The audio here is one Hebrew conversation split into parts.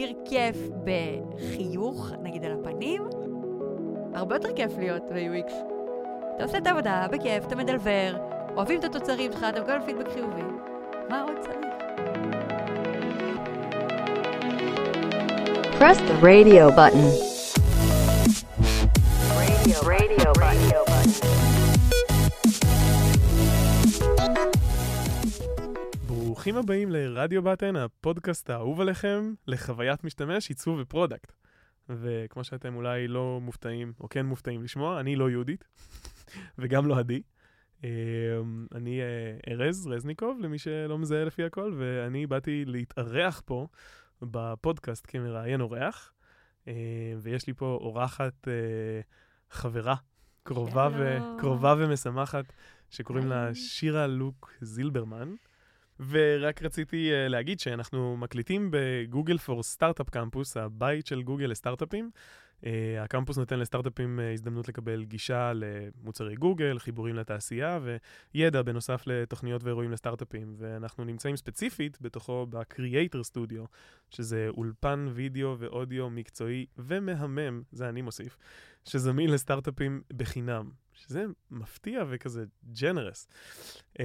להגדיר כיף בחיוך, נגיד על הפנים, הרבה יותר כיף להיות ב-UX. אתה עושה את העבודה בכיף, אתה מדלבר, אוהבים את התוצרים שלך, אתה מקבל פידבק חיובי. מה עוד צריך? Press the radio button. Radio, radio, radio ברוכים הבאים לרדיו בטן, הפודקאסט האהוב עליכם לחוויית משתמש, עיצוב ו product. וכמו שאתם אולי לא מופתעים, או כן מופתעים לשמוע, אני לא יהודית, וגם לא עדי. אמ, אני אה, ארז רזניקוב, למי שלא מזהה לפי הקול, ואני באתי להתארח פה בפודקאסט כמראיין אורח, אה, ויש לי פה אורחת אה, חברה, קרובה, ו-. קרובה ומשמחת, שקוראים לה. שירה לוק זילברמן. ורק רציתי uh, להגיד שאנחנו מקליטים בגוגל פור סטארט-אפ קמפוס, הבית של גוגל לסטארט-אפים. Uh, הקמפוס נותן לסטארט-אפים uh, הזדמנות לקבל גישה למוצרי גוגל, חיבורים לתעשייה וידע בנוסף לתוכניות ואירועים לסטארט-אפים. ואנחנו נמצאים ספציפית בתוכו ב-Creator Studio, שזה אולפן וידאו ואודיו מקצועי ומהמם, זה אני מוסיף, שזמין לסטארט-אפים בחינם. שזה מפתיע וכזה ג'נרס. Uh,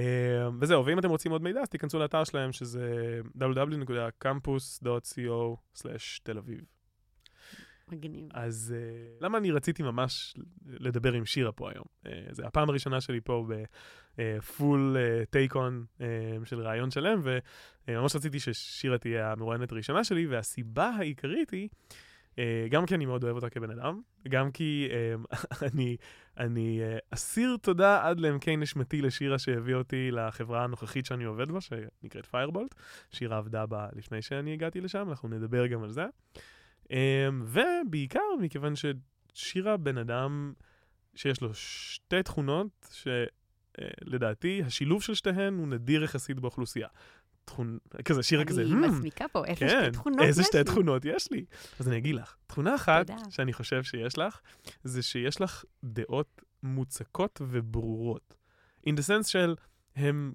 וזהו, ואם אתם רוצים עוד מידע, אז תיכנסו לאתר שלהם, שזה www.campus.co/תל אביב. מגניב. אז uh, למה אני רציתי ממש לדבר עם שירה פה היום? Uh, זה הפעם הראשונה שלי פה בפול טייק און של ראיון שלם, וממש רציתי ששירה תהיה המרואיינת הראשונה שלי, והסיבה העיקרית היא, גם כי אני מאוד אוהב אותה כבן אדם, גם כי uh, אני, אני uh, אסיר תודה עד לעמקי נשמתי לשירה שהביא אותי לחברה הנוכחית שאני עובד בה, שנקראת פיירבולט. שירה עבדה בה לפני שאני הגעתי לשם, אנחנו נדבר גם על זה. ובעיקר מכיוון ששירה בן אדם שיש לו שתי תכונות שלדעתי השילוב של שתיהן הוא נדיר יחסית באוכלוסייה. תכונ... כזה, שירה כזה, אני "Hmm, מסמיקה פה, איזה כן, שתי תכונות איזה יש שתי לי. תכונות יש לי. אז אני אגיד לך, תכונה אחת תודה. שאני חושב שיש לך, זה שיש לך דעות מוצקות וברורות. In the sense של הם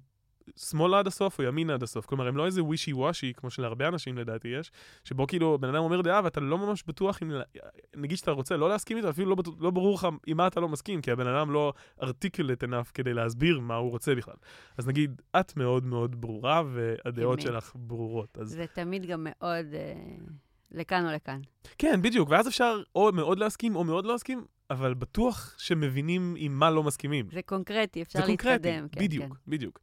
שמאל עד הסוף או ימין עד הסוף. כלומר, הם לא איזה ווישי וושי, כמו שלהרבה אנשים לדעתי יש, שבו כאילו בן אדם אומר דעה ואתה לא ממש בטוח אם, נגיד שאתה רוצה לא להסכים איתה, אפילו לא, לא ברור לך עם מה אתה לא מסכים, כי הבן אדם לא articulate enough כדי להסביר מה הוא רוצה בכלל. אז נגיד, את מאוד מאוד ברורה, והדעות אמת. שלך ברורות. אז זה תמיד גם מאוד אה, לכאן או לכאן. כן, בדיוק, ואז אפשר או מאוד להסכים או מאוד לא להסכים, אבל בטוח שמבינים עם מה לא מסכימים. זה קונקרטי, אפשר זה קונקרטי, להתקדם. כן, בדיוק, כן. בדיוק.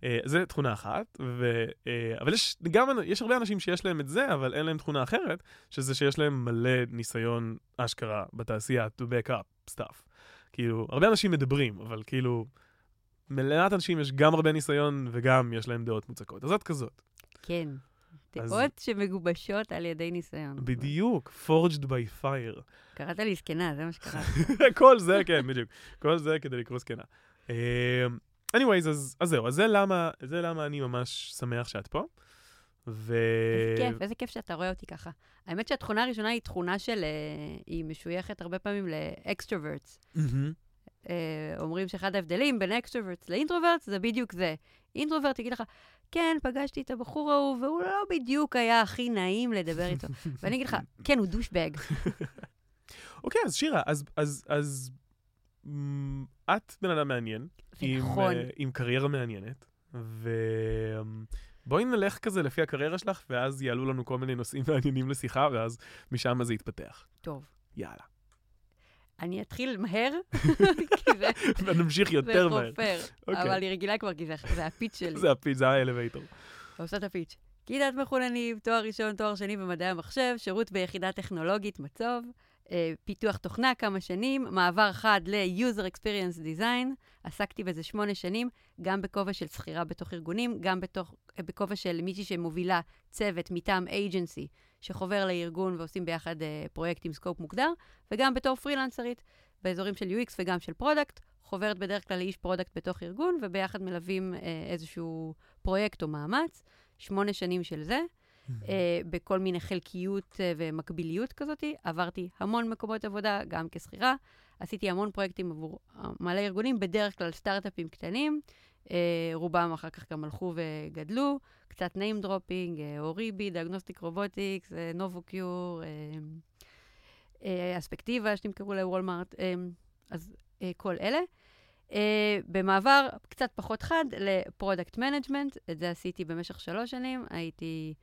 Uh, זה תכונה אחת, ו, uh, אבל יש גם, יש הרבה אנשים שיש להם את זה, אבל אין להם תכונה אחרת, שזה שיש להם מלא ניסיון אשכרה בתעשייה, to back up stuff. כאילו, הרבה אנשים מדברים, אבל כאילו, מלאת אנשים יש גם הרבה ניסיון וגם יש להם דעות מוצקות. אז את כזאת. כן. אז- דעות שמגובשות על ידי ניסיון. בדיוק, forged by fire. קראת לי זקנה, זה מה שקרה. כל זה, כן, בדיוק. כל זה כדי לקרוא זקנה. Anyways, אז, אז זהו, אז זה למה, זה למה אני ממש שמח שאת פה. ו... איזה כיף, איזה כיף שאתה רואה אותי ככה. האמת שהתכונה הראשונה היא תכונה של... אה, היא משויכת הרבה פעמים לאקסטרוורטס. מהמם. אה, אומרים שאחד ההבדלים בין extroverts ל introverts זה בדיוק זה. introvert יגיד לך, כן, פגשתי את הבחור ההוא, והוא לא בדיוק היה הכי נעים לדבר איתו. ואני אגיד לך, כן, הוא douchebag. אוקיי, אז שירה, אז, אז, אז מ, את בן אדם מעניין, זה עם, נכון. אה, עם קריירה מעניינת, ובואי נלך כזה לפי הקריירה שלך, ואז יעלו לנו כל מיני נושאים מעניינים לשיחה, ואז משם זה יתפתח. טוב. יאללה. אני אתחיל מהר, כי זה ונמשיך זה יותר מהר. חופר. אוקיי. אבל אני רגילה כבר, כי זה- זה הפיץ שלי. זה הפיץ, זה האלווייטור. עושה את הפיץ'. כיתת מחוננים, תואר ראשון, תואר שני במדעי המחשב, שירות ביחידה טכנולוגית מצוב, פיתוח תוכנה כמה שנים, מעבר חד ל-user experience design, עסקתי בזה שמונה שנים, גם בכובע של שכירה בתוך ארגונים, גם בתוך, אה, בכובע של מישהי שמובילה צוות מטעם agency, שחובר לארגון ועושים ביחד אה, פרויקט עם scope מוגדר, וגם בתור פרילנסרית, באזורים של UX וגם של product, חוברת בדרך כלל לאיש product בתוך ארגון, וביחד מלווים אה, איזשהו פרויקט או מאמץ. שמונה שנים של זה, אה, בכל מיני חלקיות אה, ומקביליות כזאת. עברתי המון מקומות עבודה, גם כשכירה. עשיתי המון פרויקטים עבור אה, מלא ארגונים, בדרך כלל סטארט-אפים קטנים, אה, רובם אחר כך גם הלכו וגדלו, קצת name dropping, אה, Oribi, Diagnostic Robotics, Novocure, אה, Aspectiva שנמכרו לוולמארט, אה, אז אה, כל אלה. אה, במעבר קצת פחות חד ל product management, את זה עשיתי במשך שלוש שנים, הייתי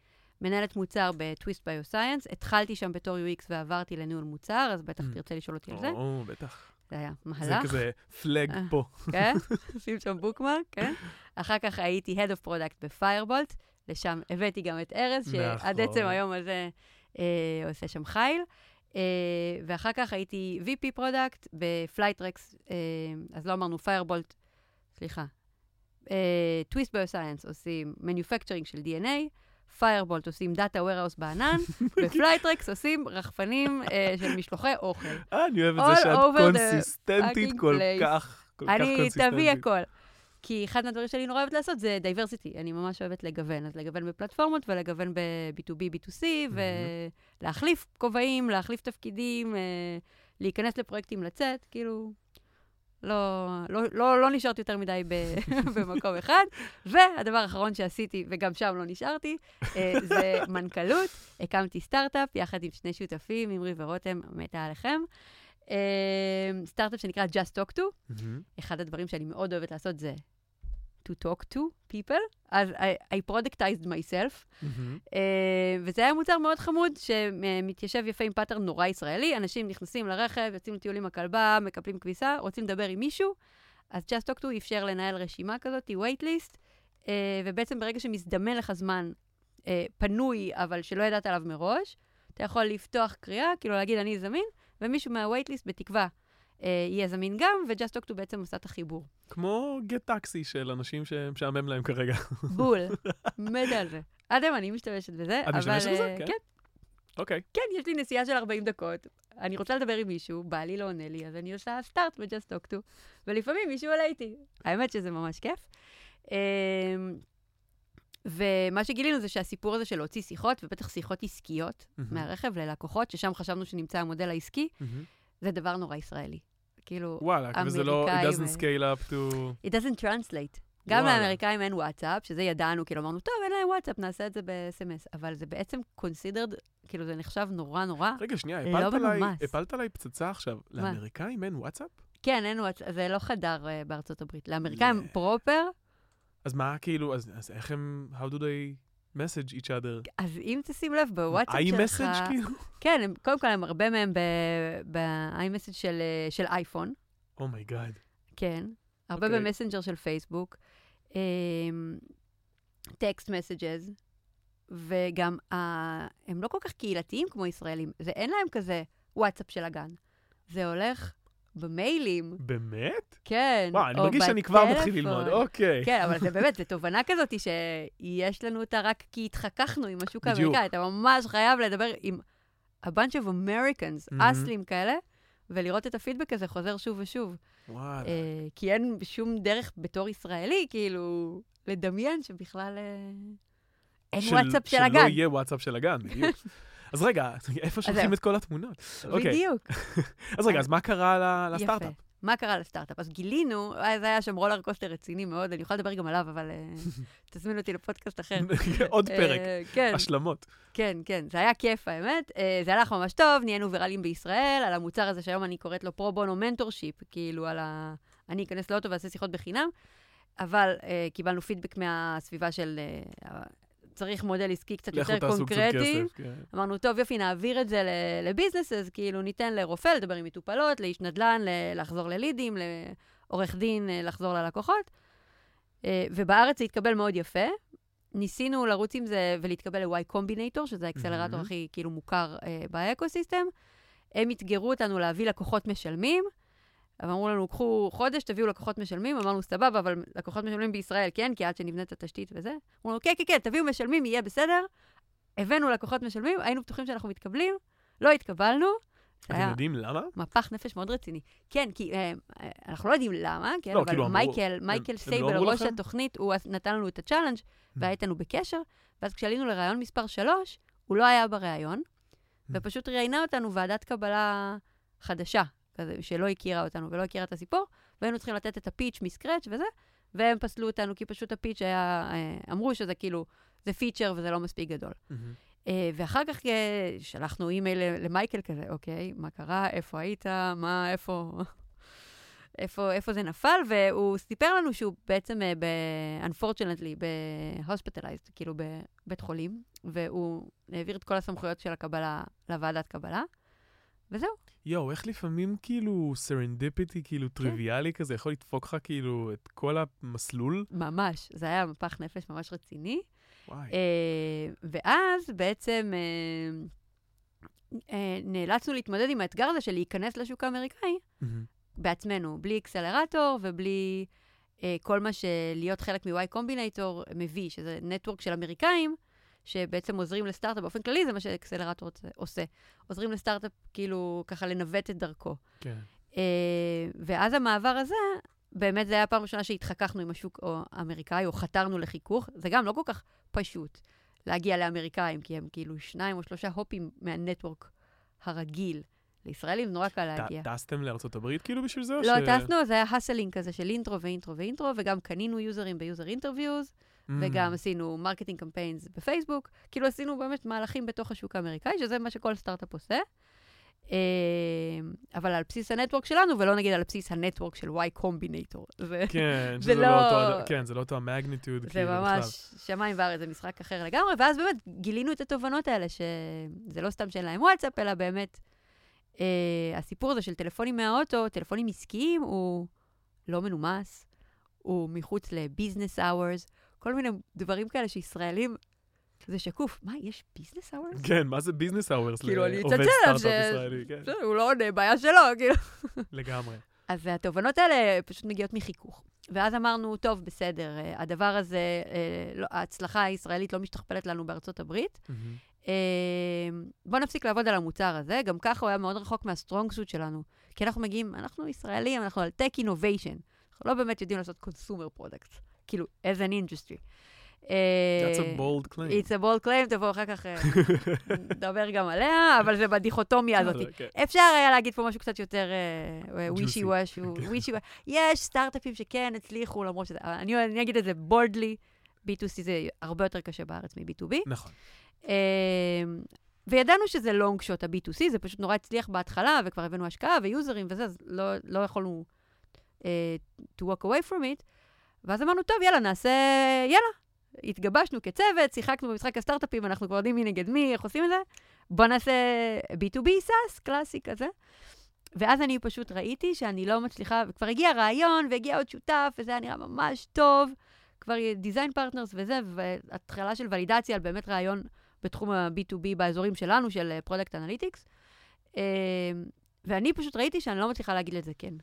מנהלת מוצר ב Twist Bioscience, התחלתי שם בתור UX ועברתי לניהול מוצר, אז בטח Mm. תרצה לשאול אותי על זה. או, בטח. זה היה זה מהלך. כזה פלאג אה. פה. כן? שים שם bookmark, כן? אחר כך הייתי Head of Product ב Firebolt, לשם הבאתי גם את ארז, שעד נכון. עצם היום הזה אה, עושה שם חיל. אה, ואחר כך הייתי VP Product ב Flytrex, אה, אז לא אמרנו Firebolt, סליחה. Twist Bioscience עושים Manufacturing של DNA, Firebolt עושים Data Warehouse בענן, ב Flytrex עושים רחפנים אה, של משלוחי אוכל. אה, אני אוהב את זה שאת קונסיסטנטית כל. כך, כל כך אני קונסיסטנטית. תביא הכל. כי אחד מהדברים שאני נורא אוהבת לעשות זה diversity. אני ממש אוהבת לגוון. אז לגוון בפלטפורמות ולגוון ב-B2B, B2C, ולהחליף כובעים, להחליף תפקידים, אה, להיכנס לפרויקטים, לצאת, כאילו... לא, לא, לא, לא נשארתי יותר מדי ב, במקום אחד. והדבר האחרון שעשיתי, וגם שם לא נשארתי, אה, זה מנכ"לות. הקמתי סטארט-אפ יחד עם שני שותפים, אמרי ורותם, מתה עליכם. אה, סטארט-אפ שנקרא Just Talk To. מהמם. אחד הדברים שאני מאוד אוהבת לעשות זה to talk to people, אז I, I productized myself, מהמם. uh, וזה היה מוצר מאוד חמוד שמתיישב יפה עם pattern נורא ישראלי, אנשים נכנסים לרכב, יוצאים לטיול עם הכלבה, מקפלים כביסה, רוצים לדבר עם מישהו, אז Just Talk To אפשר לנהל רשימה כזאת, waitlist, uh, ובעצם ברגע שמזדמן לך זמן uh, פנוי, אבל שלא ידעת עליו מראש, אתה יכול לפתוח קריאה, כאילו להגיד אני זמין, ומישהו מה-waitlist בתקווה אה, יהיה זמין גם, ו-Just Talk To בעצם עושה את החיבור. כמו גט טקסי של אנשים שמשעמם להם כרגע. בול, מתה על זה. עד היום אני משתמשת בזה, את אבל... משתמשת בזה? אה, כן. כן, אוקיי. כן, יש לי נסיעה של 40 דקות, אני רוצה לדבר עם מישהו, בא לי לא עונה לי, אז אני עושה סטארט ב-Just Talk To, ולפעמים מישהו עולה איתי. האמת שזה ממש כיף. אמ, ומה שגילינו זה שהסיפור הזה של להוציא שיחות, ובטח שיחות עסקיות מהמם. מהרכב ללקוחות, ששם חשבנו שנמצא המודל העסקי, מהמם. זה דבר נורא ישראלי. כאילו, וואלה, וזה לא, it doesn't scale up to... it doesn't translate. גם וואלה. לאמריקאים אין וואטסאפ, שזה ידענו, כאילו אמרנו, טוב, אין להם וואטסאפ, נעשה את זה ב-SMS, אבל זה בעצם considered, כאילו זה נחשב נורא נורא. רגע, שנייה, לא הפלת עליי, מנומס. הפלת עליי פצצה עכשיו. לאמריקאים אין וואטסאפ? כן, אין וואטסאפ, זה לא חדר uh, בארצות הברית. לאמריקאים לא. proper, אז מה, כאילו, אז אז איך הם, how do they message each other? אז אם תשים לב, בוואטסאפ שלך... message כאילו? כן, הם, קודם כל, הם הרבה מהם ב-iMessage של, אה, של אייפון, oh my God. כן. הרבה אוקיי. במסנג'ר של פייסבוק. text messages, וגם uh, הם לא כל כך קהילתיים כמו ישראלים. זה אין להם כזה וואטסאפ של הגן. זה הולך במיילים, באמת? כן. וואו, אני מרגיש שאני כבר מתחיל. ללמוד, אוקיי. כן, אבל זה באמת, זו תובנה כזאת שיש לנו אותה רק כי התחככנו עם השוק. האמריקאי. אתה ממש חייב לדבר עם a bunch of Americans. אסלים כאלה, ולראות את הפידבק הזה חוזר שוב ושוב. וואלה. אה, כי אין שום דרך בתור ישראלי, כאילו, לדמיין שבכלל אה, אין של- וואטסאפ של שלא הגן. יהיה וואטסאפ של הגן, בדיוק. אז רגע, איפה שולחים. את כל התמונות? אוקיי. בדיוק. אז רגע, אז מה קרה לסטארט-אפ? מה קרה לסטארט-אפ? אז גילינו, זה היה שם roller coaster רציני מאוד, אני יכולה לדבר גם עליו, אבל אה, תזמין אותי לפודקאסט אחר. עוד פרק, אה, כן, השלמות. כן, כן, זה היה כיף האמת. אה, זה הלך ממש טוב, נהיינו ויראליים בישראל, על המוצר הזה שהיום אני קוראת לו פרו בונו mentorship, כאילו על ה... אני אכנס לאוטו ואעשה שיחות בחינם, אבל קיבלנו פידבק מהסביבה של... צריך מודל עסקי קצת יותר קונקרטי. כסף. כן. אמרנו, טוב, יופי, נעביר את זה לביזנס, אז כאילו ניתן לרופא לדבר עם מטופלות, לאיש נדל"ן לחזור ללידים, לעורך דין אה, לחזור ללקוחות. אה, ובארץ זה התקבל מאוד יפה. ניסינו לרוץ עם זה ולהתקבל ל-Y Combinator, שזה האקסלרטור מהמם. הכי כאילו מוכר אה, באקוסיסטם. הם אתגרו אותנו להביא לקוחות משלמים. אבל אמרו לנו, קחו חודש, תביאו לקוחות משלמים. אמרנו, סבבה, אבל לקוחות משלמים בישראל, כן? כי עד שנבנה את התשתית וזה. אמרו לנו, כן, כן, כן, תביאו משלמים, יהיה בסדר. הבאנו לקוחות משלמים, היינו בטוחים שאנחנו מתקבלים, לא התקבלנו. אתם יודעים למה? מפח נפש מאוד רציני. כן, כי אה, אה, אנחנו לא יודעים למה, כן, לא, אבל כאילו, אמרו- מייקל, מייקל הם לא סייבל, אמרו ראש לכם? התוכנית, הוא נתן לנו את ה challenge והיה איתנו בקשר, ואז כשעלינו לראיון מספר 3, הוא לא היה בראיון, ופשוט ראיינה אותנו ועדת קבלה חדשה, שלא הכירה אותנו ולא הכירה את הסיפור, והיינו צריכים לתת את הפיץ' מסקרץ' וזה, והם פסלו אותנו כי פשוט הפיץ' היה, אה, אמרו שזה כאילו, זה פיצ'ר וזה לא מספיק גדול. אה, ואחר כך אה, שלחנו אימייל למייקל כזה, אוקיי, מה קרה, איפה היית, מה, איפה, איפה, איפה זה נפל, והוא סיפר לנו שהוא בעצם, ב- unfortunately, ב-hospitalized, כאילו בבית חולים, והוא העביר את כל הסמכויות של הקבלה לוועדת קבלה, וזהו. יואו, איך לפעמים כאילו serendipity, כאילו טריוויאלי כזה, יכול לדפוק לך כאילו את כל המסלול? ממש, זה היה מפח נפש ממש רציני. וואי. אה, ואז בעצם אה, אה, נאלצנו להתמודד עם האתגר הזה של להיכנס לשוק האמריקאי מהמם. בעצמנו, בלי אקסלרטור ובלי אה, כל מה שלהיות חלק מ-Y Combinator מביא, שזה network של אמריקאים, שבעצם עוזרים לסטארט-אפ, באופן כללי זה מה שאקסלרטור עושה-. עוזרים לסטארט-אפ כאילו ככה לנווט את דרכו. כן. אה, ואז המעבר הזה, באמת זה היה הפעם הראשונה שהתחככנו עם השוק האמריקאי, או חתרנו לחיכוך. זה גם לא כל כך פשוט להגיע לאמריקאים, כי הם כאילו שניים או שלושה הופים מה network הרגיל. לישראלים נורא קל להגיע. טסתם לארצות הברית כאילו בשביל זה? לא, ש- טסנו, זה היה hustling כזה של intro ו intro ו intro, וגם קנינו יוזרים ב user interviews. וגם עשינו marketing campaigns בפייסבוק. כאילו עשינו באמת מהלכים בתוך השוק האמריקאי, שזה מה שכל סטארט-אפ עושה. אה, אבל על בסיס ה network שלנו, ולא נגיד על בסיס ה network של Y Combinator. זה, כן, זה לא- לא אותו, כן, זה לא אותו ה magnitude, זה כאילו. ממש שמיים וארץ, זה משחק אחר לגמרי, ואז באמת גילינו את התובנות האלה, שזה לא סתם שאין להם וואטסאפ, אלא באמת, אה, הסיפור הזה של טלפונים מהאוטו, טלפונים עסקיים, הוא לא מנומס, הוא מחוץ ל business hours, כל מיני דברים כאלה שישראלים, זה שקוף. מה, יש business hours? כן, מה זה business hours כאילו, אני לעובד אצלצל עליו סטארט-אפ ש- ישראלי, כן, בסדר, הוא לא עונה, בעיה שלו, כאילו. לגמרי. אז התובנות האלה פשוט מגיעות מחיכוך. ואז אמרנו, טוב, בסדר, אה, הדבר הזה, אה, לא, ההצלחה הישראלית לא משתכפלת לנו בארצות הברית. מהמם. אה, בוא נפסיק לעבוד על המוצר הזה, גם ככה הוא היה מאוד רחוק מה strong suit שלנו. כי אנחנו מגיעים, אנחנו ישראלים, אנחנו על tech innovation. אנחנו לא באמת יודעים לעשות consumer product, כאילו, as an industry. אה, That's a bold claim. It's a bold claim, תבוא אחר כך, אה, נדבר גם עליה, אבל זה בדיכוטומיה הזאת. כן. אפשר היה להגיד פה משהו קצת יותר ווישי. וושו, ווישי וושו. יש סטארט-אפים שכן הצליחו, למרות שזה, אני אגיד את זה broadly, B2C זה הרבה יותר קשה בארץ מ-B2B. נכון. אמ, וידענו שזה long shot ה-B2C, זה פשוט נורא הצליח בהתחלה, וכבר הבאנו השקעה ויוזרים וזה, אז לא, לא יכולנו uh, to walk away from it. ואז אמרנו, טוב, יאללה, נעשה, יאללה. התגבשנו כצוות, שיחקנו במשחק הסטארט-אפים, אנחנו כבר יודעים מי נגד מי, איך עושים את זה. בוא נעשה B2B SaaS, קלאסי כזה. ואז אני פשוט ראיתי שאני לא מצליחה, וכבר הגיע רעיון, והגיע עוד שותף, וזה היה נראה ממש טוב. כבר design partners וזה, והתחלה של ולידציה על באמת רעיון בתחום ה-B2B באזורים שלנו, של product analytics. ואני פשוט ראיתי שאני לא מצליחה להגיד לזה כן.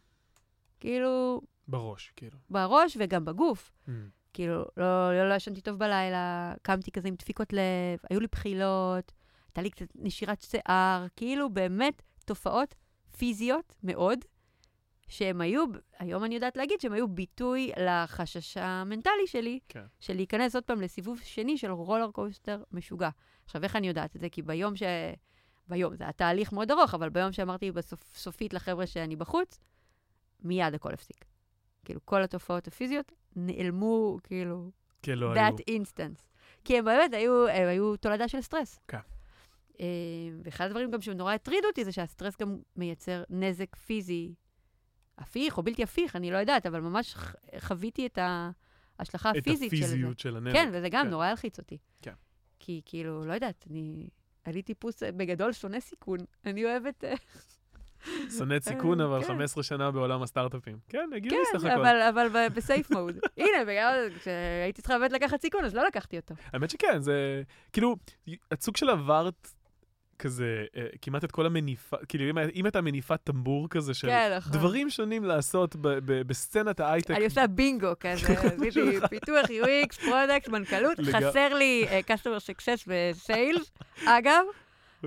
כאילו, בראש, כאילו. בראש וגם בגוף. מהמם. כאילו, לא, לא, לא ישנתי טוב בלילה, קמתי כזה עם דפיקות לב, היו לי בחילות, הייתה לי קצת נשירת שיער, כאילו באמת תופעות פיזיות מאוד, שהם היו, היום אני יודעת להגיד שהם היו ביטוי לחשש המנטלי שלי, כן. של להיכנס עוד פעם לסיבוב שני של roller coaster משוגע. עכשיו, איך אני יודעת את זה? כי ביום ש... ביום, זה היה תהליך מאוד ארוך, אבל ביום שאמרתי בסוף, סופית לחבר'ה שאני בחוץ, מיד הכל הפסיק. כאילו, כל התופעות הפיזיות נעלמו, כאילו, כן, לא היו. that instance. כי הם באמת היו, הם היו תולדה של סטרס. כן. אה, ואחד הדברים גם שנורא הטרידו אותי זה שהסטרס גם מייצר נזק פיזי הפיך או בלתי הפיך, אני לא יודעת, אבל ממש חוויתי את ההשלכה את הפיזית של זה. הפיזיות של הנזק. כן, וזה גם כן. נורא הלחיץ אותי. כן. כי כאילו, לא יודעת, אני... אני טיפוס אה, בגדול שונא סיכון. אני אוהבת... אה, שונאת סיכון, אבל כן. 15 שנה בעולם הסטארט-אפים. כן, הגיוני סך כן, הכל. אבל, אבל ב- בסייף מוד. הנה, בגלל כשהייתי צריכה באמת לקחת סיכון, אז לא לקחתי אותו. האמת שכן, זה כאילו, את סוג של עברת כזה, אה, כמעט את כל המניפה, כאילו אם, אם הייתה מניפת טמבור כזה של כן, נכון. דברים שונים לעשות ב, ב, בסצנת ההייטק. אני עושה בינגו כזה, עשיתי פיתוח UX, product, מנכ"לות. חסר לי אה, customer success ו sales, אגב,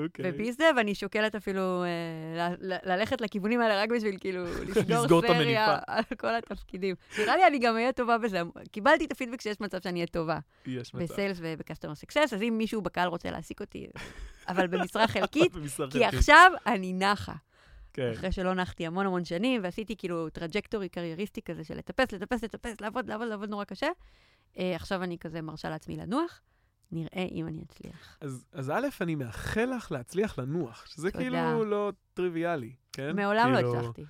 אוקיי. ו biz dev, ואני שוקלת אפילו אה, ללכת לכיוונים האלה רק בשביל כאילו לסגור המניפה. על כל התפקידים. נראה לי אני גם אהיה טובה בזה. קיבלתי את הפידבק שיש מצב שאני אהיה טובה יש מצב. ב sales וב customer success, אז אם מישהו בקהל רוצה להעסיק אותי, אבל במשרה חלקית, כי. עכשיו אני נחה. כן. אחרי שלא נחתי המון המון שנים, ועשיתי כאילו trajectory קרייריסטי כזה של לטפס, לטפס, לטפס, לעבוד, לעבוד, לעבוד נורא קשה. אה, עכשיו אני כזה מרשה לעצמי לנוח, נראה אם אני אצליח. אז, אז א', אני מאחל לך להצליח לנוח, שזה תודה. כאילו לא טריוויאלי, כן? מעולם לא כאילו, הצלחתי,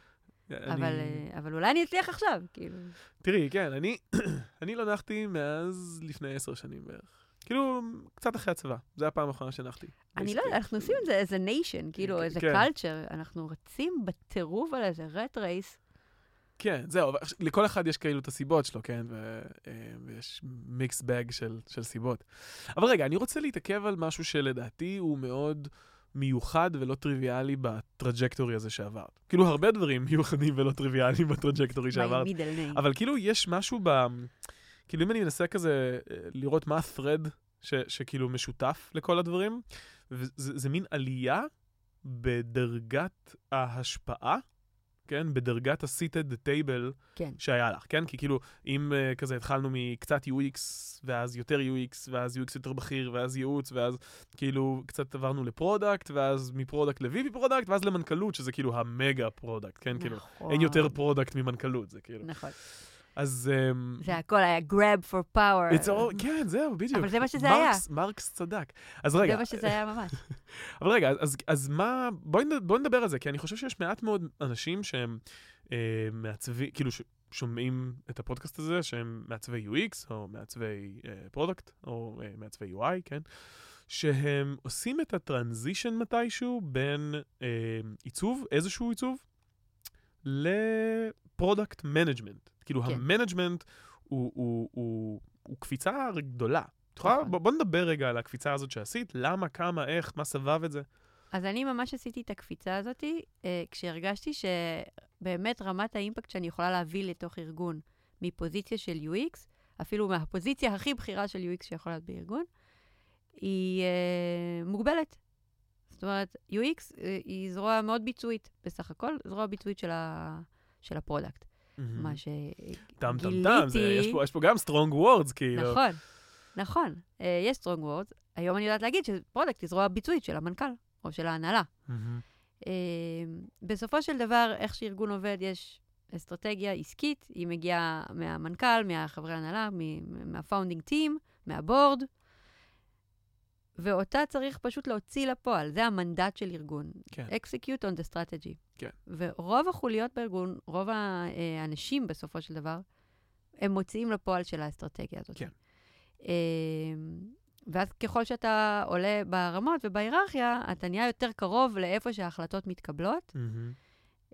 אני- אבל, אה, אבל אולי אני אצליח עכשיו, כאילו. תראי, כן, אני, אני לא נחתי מאז לפני עשר שנים בערך. כאילו, קצת אחרי הצבא, זו הפעם האחרונה שנחתי. אני לא יודעת, אנחנו עושים את זה איזה nation, כאילו, איזה כן. culture, אנחנו רצים בטירוף על איזה rat race. כן, זהו, לכל אחד יש כאילו את הסיבות שלו, כן? ו, אה, ויש mixed bag של, של סיבות. אבל רגע, אני רוצה להתעכב על משהו שלדעתי הוא מאוד מיוחד ולא טריוויאלי ב trajectory הזה שעברת. כאילו, הרבה דברים מיוחדים ולא טריוויאליים ב trajectory שעברת. אבל כאילו, יש משהו ב... כאילו, אם אני מנסה כזה אה, לראות מה ה-thread ש, שכאילו משותף לכל הדברים, וזה זה מין עלייה בדרגת ההשפעה, כן? בדרגת ה- seat at the table כן. שהיה לך, כן? כי כאילו, אם אה, כזה התחלנו מקצת UX, ואז יותר UX, ואז UX יותר בכיר, ואז ייעוץ, ואז כאילו קצת עברנו ל product, ואז מ product ל-VP product, ואז למנכ"לות, שזה כאילו המגה product, כן? כאילו, נכון. אין יותר product ממנכ"לות, זה כאילו. נכון. אז... זה הכל היה grab for power. כן, זהו, בדיוק. אבל זה מה שזה מרקס, מרקס צדק. אז רגע, זה מה שזה היה ממש. אבל רגע, אז, אז מה, בואי נד- בואי נדבר על זה, כי אני חושב שיש מעט מאוד אנשים שהם אה, מעצבים, כאילו ששומעים את הפודקאסט הזה, שהם מעצבי UX, או מעצבי אה, product, או אה, מעצבי UI, כן? שהם עושים את ה transition מתישהו בין אה, עיצוב, איזשהו עיצוב, ל product management. כאילו, כן. ה management הוא, הוא, הוא, הוא קפיצה גדולה. יכולה- נכון. בוא, בוא נדבר רגע על הקפיצה הזאת שעשית, למה, כמה, איך, מה סבב את זה. אז אני ממש עשיתי את הקפיצה הזאת, אה, כשהרגשתי שבאמת רמת ה impact שאני יכולה להביא לתוך ארגון מפוזיציה של UX, אפילו מהפוזיציה הכי בכירה של UX שיכולה להיות בארגון, היא אה, מוגבלת. זאת אומרת, UX אה, היא זרוע מאוד ביצועית בסך הכל, זרוע ביצועית של, ה, של ה product. מה שגיליתי... טם טם טם, זה- יש פה- יש פה גם strong words, כאילו. נכון, נכון. אה, יש strong words. היום אני יודעת להגיד ש product היא זרוע ביצועית של המנכ"ל או של ההנהלה. מהמם. אה, בסופו של דבר, איך שארגון עובד, יש אסטרטגיה עסקית, היא מגיעה מהמנכ"ל, מהחברי הנהלה, מה founding team, מהבורד, ואותה צריך פשוט להוציא לפועל. זה המנדט של ארגון. כן. execute on the strategy. כן. ורוב החוליות בארגון, רוב האנשים בסופו של דבר, הם מוציאים לפועל של האסטרטגיה הזאת. כן. אה, ואז ככל שאתה עולה ברמות ובהיררכיה, אתה נהיה יותר קרוב לאיפה שההחלטות מתקבלות.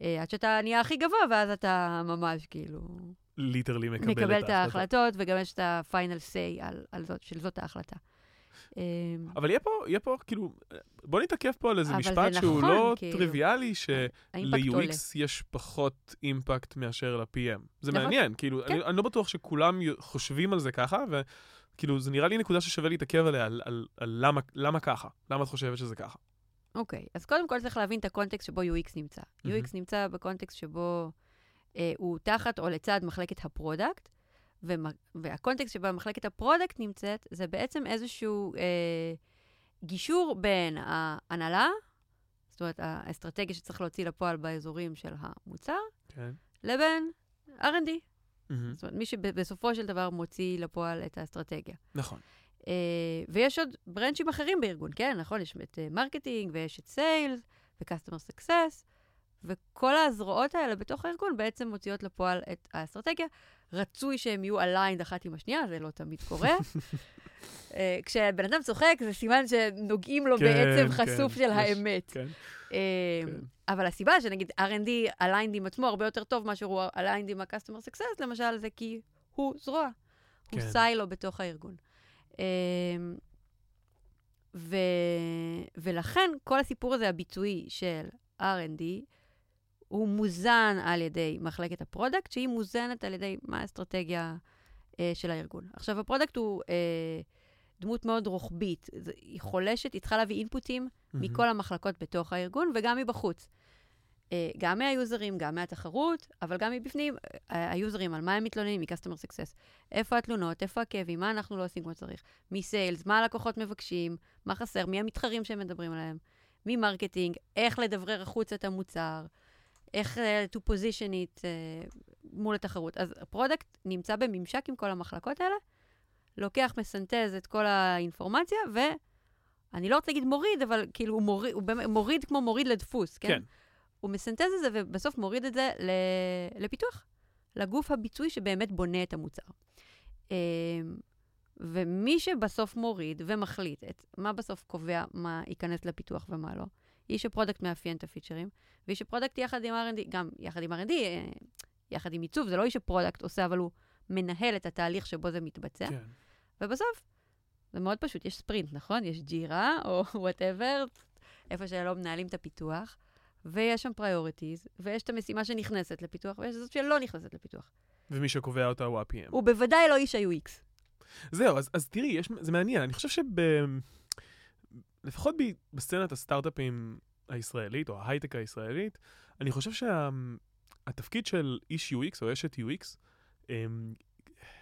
אה, עד שאתה נהיה הכי גבוה, ואז אתה ממש כאילו literally מקבל את מקבל את. ההחלטות, וגם יש את ה-final say על, על זאת, של זאת ההחלטה. אה, אבל יהיה פה, יהיה פה, כאילו, בוא נתעכב פה על איזה משפט שהוא נכון, לא כאילו. טריוויאלי. של-UX יש פחות impact מאשר ל-PM. זה נכון. מעניין, כאילו, כן. אני אני לא בטוח שכולם חושבים על זה ככה, וכאילו, זה נראה לי נקודה ששווה להתעכב עליה, על- על על למה- למה ככה, למה את חושבת שזה ככה. אוקיי, אז קודם כל צריך להבין את הקונטקסט שבו UX נמצא. מהמם. UX נמצא בקונטקסט שבו אה, הוא תחת או לצד מחלקת ה product, והקונטקסט שבו מחלקת ה product נמצאת, זה בעצם איזשהו אה, גישור בין ההנהלה, זאת אומרת, האסטרטגיה שצריך להוציא לפועל באזורים של המוצר, כן. לבין R&D. מהמם. זאת אומרת, מי שבסופו של דבר מוציא לפועל את האסטרטגיה. נכון. אה, ויש עוד ברנצ'ים אחרים בארגון, כן, נכון? יש את marketing, אה, ויש את sales, ו-customer success, וכל הזרועות האלה בתוך הארגון בעצם מוציאות לפועל את האסטרטגיה. רצוי שהם יהיו aligned אחת עם השנייה, זה לא תמיד קורה. uh, כשבן אדם צוחק, זה סימן שנוגעים לו כן, בעצם כן, חשוף של יש, האמת. כן. Uh, כן. אבל הסיבה שנגיד R&D aligned עם עצמו הרבה יותר טוב מאשר הוא aligned עם ה-customer success, למשל, זה כי הוא זרוע. הוא כן. סיילו בתוך הארגון. אמ, ו... ולכן כל הסיפור הזה הביצועי של R&D, הוא מוזן על ידי מחלקת ה product, שהיא מוזנת על ידי מה האסטרטגיה אה, של הארגון. עכשיו, ה product הוא אה, דמות מאוד רוחבית. היא חולשת, היא צריכה להביא אינפוטים מהמם. מכל המחלקות בתוך הארגון וגם מבחוץ. אה, גם מהיוזרים, גם מהתחרות, אבל גם מבפנים, אה, היוזרים, על מה הם מתלוננים מ-customer success. איפה התלונות, איפה הכאבים, מה אנחנו לא עושים כמו שצריך. מ sales, מה הלקוחות מבקשים, מה חסר, מי המתחרים שהם מדברים עליהם. מ marketing, איך לדברר החוצה את המוצר. איך אה, to position it אה, מול התחרות. אז ה product נמצא בממשק עם כל המחלקות האלה, לוקח, מסנטז את כל האינפורמציה, ואני לא רוצה להגיד מוריד, אבל כאילו הוא מוריד, הוא מוריד כמו מוריד לדפוס, כן? כן. הוא מסנטז את זה ובסוף מוריד את זה ל- לפיתוח, לגוף הביצועי שבאמת בונה את המוצר. אמ, ומי שבסוף מוריד ומחליט את מה בסוף קובע מה ייכנס לפיתוח ומה לא, איש ה product מאפיין את ה features, ואיש ה product יחד עם R&D, גם יחד עם R&D, אה, יחד עם עיצוב, זה לא איש ה product עושה, אבל הוא מנהל את התהליך שבו זה מתבצע. כן. ובסוף, זה מאוד פשוט, יש ספרינט, נכון? יש Jira, או whatever, איפה שלא מנהלים את הפיתוח, ויש שם priorities, ויש את המשימה שנכנסת לפיתוח, ויש זאת שלא נכנסת לפיתוח. ומי שקובע אותה הוא ה-PM. הוא בוודאי לא איש ה-UX. זהו, אז, אז תראי, יש, זה מעניין. אני חושב שב... לפחות בסצנת הסטארט-אפים הישראלית, או ההייטק הישראלית, אני חושב שהתפקיד של איש UX או אשת UX, הם,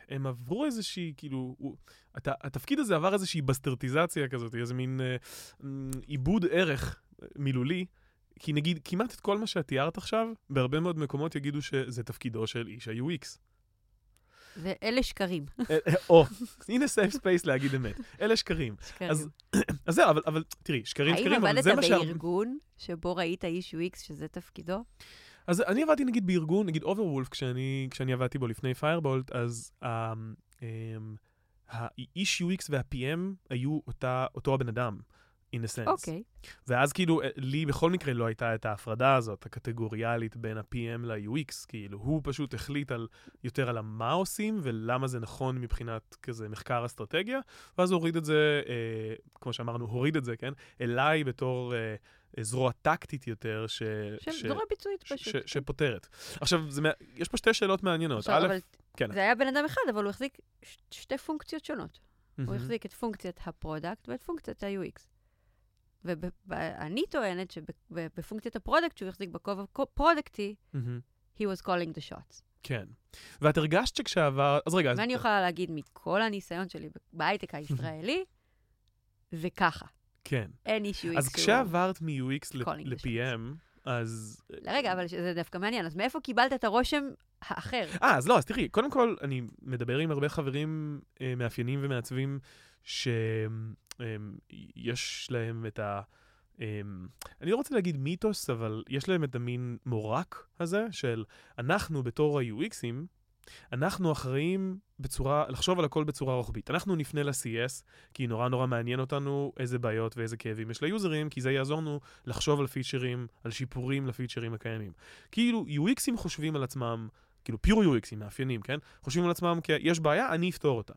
הם עברו איזושהי, כאילו, הוא, הת, התפקיד הזה עבר איזושהי בסטרדיזציה כזאת, איזה מין אה, איבוד ערך מילולי. כי נגיד, כמעט את כל מה שאת תיארת עכשיו, בהרבה מאוד מקומות יגידו שזה תפקידו של איש ה-UX. ואלה שקרים. או, הנה safe space להגיד אמת. אלה שקרים. שקרים. אז זהו, אבל, אבל תראי, שקרים שקרים, האם אבל עבדת זה מה שה... בארגון שבו ראית איש UX שזה תפקידו? אז אני עבדתי נגיד בארגון, נגיד Overwolf, כשאני, כשאני עבדתי בו לפני Firebolt, אז um, um, האיש UX וה-PM היו אותה, אותו הבן אדם, in a sense. אוקיי. ואז כאילו, אה, לי בכל מקרה לא הייתה את ההפרדה הזאת, הקטגוריאלית בין ה-PM ל-UX, כאילו, הוא פשוט החליט על, יותר על מה עושים ולמה זה נכון מבחינת כזה מחקר אסטרטגיה, ואז הוריד את זה, אה, כמו שאמרנו, הוריד את זה, כן? אליי בתור אה, זרוע טקטית יותר, ש... של ש- זרוע ביצועית ש- פשוט. ש- שפותרת. עכשיו, זה, יש פה שתי שאלות מעניינות. עכשיו, א', אבל כן. זה היה בן אדם אחד, אבל הוא החזיק ש- שתי פונקציות שונות. הוא מהמם. החזיק את פונקציית ה product ואת פונקציית ה-UX. ואני טוענת שבפונקציית ה product, שהוא החזיק בכובע פרודקטי, he was calling the shots. כן. ואת הרגשת שכשעבר... אז רגע, אז... ואני יכולה להגיד מכל הניסיון שלי בהייטק הישראלי, זה ככה. כן. אין UX אז כשעברת מ-UX ל-PM, אז... רגע, אבל זה דווקא מעניין. אז מאיפה קיבלת את הרושם האחר? אה, אז לא, אז תראי, קודם כל, אני מדבר עם הרבה חברים אה, מאפיינים ומעצבים שיש להם את ה... אה, אני לא רוצה להגיד מיתוס, אבל יש להם את המין מורק הזה של אנחנו בתור ה-UXים, אנחנו אחראים בצורה, לחשוב על הכל בצורה רוחבית. אנחנו נפנה ל-CS, כי נורא נורא מעניין אותנו איזה בעיות ואיזה כאבים יש ל users, כי זה יעזור לנו לחשוב על features, על שיפורים ל features הקיימים. כאילו, UXים חושבים על עצמם, כאילו pure UXים, מאפיינים, כן? חושבים על עצמם כי יש בעיה, אני אפתור אותה.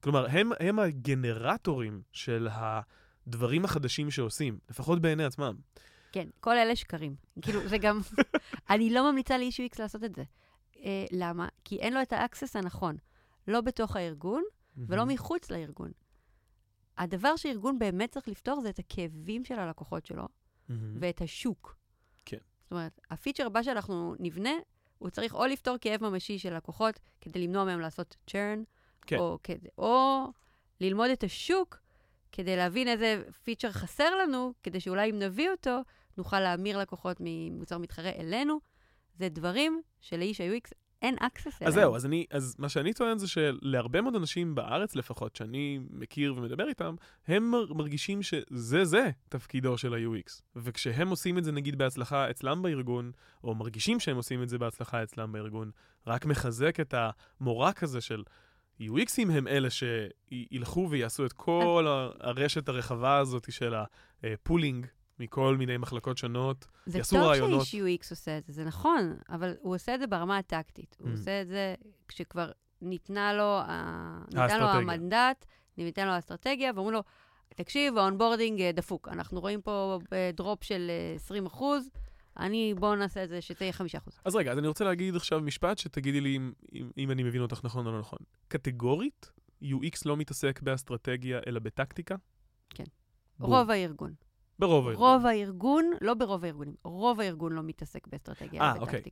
כלומר, הם, הם הגנרטורים של הדברים החדשים שעושים, לפחות בעיני עצמם. כן, כל אלה שקרים. כאילו, זה גם... אני לא ממליצה לאיש UX לעשות את זה. אה, למה? כי אין לו את ה access הנכון. לא בתוך הארגון ולא מחוץ לארגון. הדבר שארגון באמת צריך לפתור זה את הכאבים של הלקוחות שלו. ואת השוק. כן. זאת אומרת, הפיצ'ר הבא שאנחנו נבנה, הוא צריך או לפתור כאב ממשי של לקוחות כדי למנוע מהם לעשות צ'רן, כן. או, כדי, או ללמוד את השוק כדי להבין איזה פיצ'ר חסר לנו, כדי שאולי אם נביא אותו, נוכל להמיר לקוחות ממוצר מתחרה אלינו. זה דברים שלאיש ה-UX אין access אליהם. אז זהו, אז, אני, אז מה שאני טוען זה שלהרבה מאוד אנשים בארץ לפחות, שאני מכיר ומדבר איתם, הם מר- מרגישים שזה זה תפקידו של ה-UX. וכשהם עושים את זה נגיד בהצלחה אצלם בארגון, או מרגישים שהם עושים את זה בהצלחה אצלם בארגון, רק מחזק את המורק הזה של UXים הם אלה שילכו ויעשו את כל הרשת הרחבה הזאת של ה pulling מכל מיני מחלקות שונות. זה יעשו טוב רעיונות. שאיש UX עושה את זה, זה נכון, אבל הוא עושה את זה ברמה הטקטית. הוא Mm. עושה את זה כשכבר ניתנה לו. ניתן לו. המנדט, ניתן לו האסטרטגיה, ואומרים לו, תקשיב, ה onboarding אה, דפוק. אנחנו רואים פה אה, drop של אה, 20 אחוז, אני, בואו נעשה את זה שזה יהיה 5 אחוז. אז רגע, אז אני רוצה להגיד עכשיו משפט שתגידי לי אם, אם, אם אני מבין אותך נכון או לא נכון. קטגורית, UX לא מתעסק באסטרטגיה אלא בטקטיקה? כן. בום. רוב הארגון. ברוב הארגון. רוב הארגון, לא ברוב הארגונים, רוב הארגון לא מתעסק באסטרטגיה, אה, אלא אוקיי.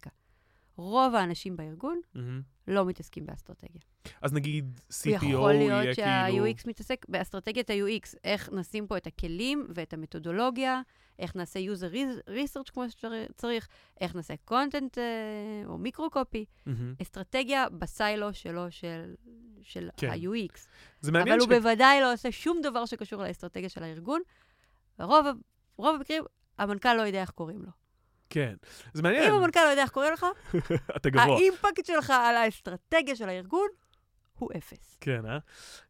רוב האנשים בארגון מהמם. לא מתעסקים באסטרטגיה. אז נגיד CPO יכול יהיה להיות כאילו... שה-UX מתעסק באסטרטגיית ה-UX, איך נשים פה את הכלים ואת המתודולוגיה, איך נעשה user research כמו שצריך, איך נעשה content אה, או מיקרו-קופי, מהמם. אסטרטגיה בסיילו שלו של, של כן. ה-UX. זה מעניין אבל ש... הוא בוודאי לא עושה שום דבר שקשור לאסטרטגיה של הארגון. רוב, רוב המקרים, המנכ"ל לא יודע איך קוראים לו. כן. זה מעניין. אם המנכ"ל לא יודע איך קוראים לך, אתה גבוה. ה impact שלך על האסטרטגיה של הארגון הוא אפס. כן, אה?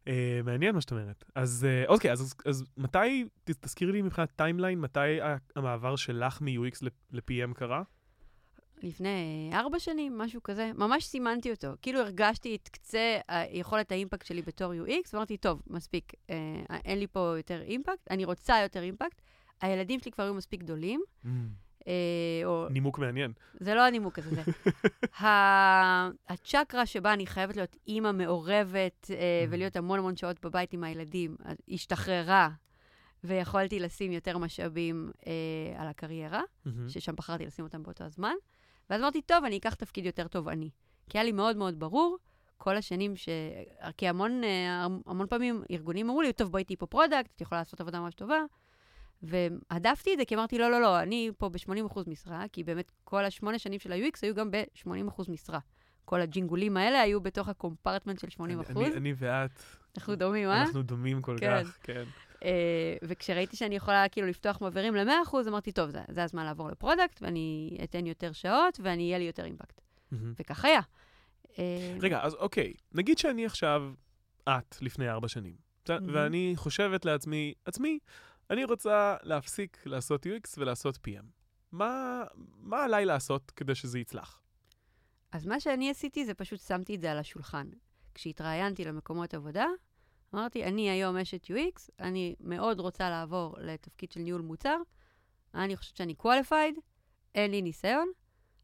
אה? מעניין מה שאת אומרת. אז אה, אוקיי, אז, אז, אז מתי, תזכירי לי מבחינת timeline, מתי המעבר שלך מ-UX ל-PM קרה? לפני ארבע שנים, משהו כזה, ממש סימנתי אותו. כאילו הרגשתי את קצה היכולת האימפקט שלי בתור UX, ואמרתי, טוב, מספיק, אה, אין לי פה יותר אימפקט, אני רוצה יותר אימפקט. הילדים שלי כבר היו מספיק גדולים, אה, או נימוק מעניין. זה לא הנימוק הזה, זה. ה- הצ'קרה שבה אני חייבת להיות אימא מעורבת אה, ולהיות המון המון שעות בבית עם הילדים, השתחררה, ויכולתי לשים יותר משאבים אה, על הקריירה, מהמם. ששם בחרתי לשים אותם באותו הזמן. ואז אמרתי, טוב, אני אקח תפקיד יותר תובעני. כי היה לי מאוד מאוד ברור, כל השנים ש... כי המון, אה, המון פעמים ארגונים אמרו לי, טוב, בואי תהיי פה product, את יכולה לעשות עבודה ממש טובה. והדפתי את זה, כי אמרתי, לא, לא, לא, אני פה ב-80% משרה, כי באמת כל השמונה שנים של ה-UX היו גם ב-80% משרה. כל הג'ינגולים האלה היו בתוך ה compartment של 80%. אני, אני, אני ואת, אנחנו דומים, אה? אנחנו דומים כל כן. כך, כן. אה, וכשראיתי שאני יכולה כאילו לפתוח מעברים ל-100%, אמרתי, טוב, זה, זה הזמן לעבור ל product, ואני אתן יותר שעות, ואני אהיה לי יותר impact. מהמם. וכך היה. אה, רגע, אז אוקיי, נגיד שאני עכשיו, את, לפני ארבע שנים? מהמם. ואני חושבת לעצמי, עצמי, אני רוצה להפסיק לעשות UX ולעשות PM. מה, מה עליי לעשות כדי שזה יצלח? אז מה שאני עשיתי זה פשוט שמתי את זה על השולחן. כשהתראיינתי למקומות עבודה, אמרתי, אני היום אשת UX, אני מאוד רוצה לעבור לתפקיד של ניהול מוצר, אני חושבת שאני qualified, אין לי ניסיון,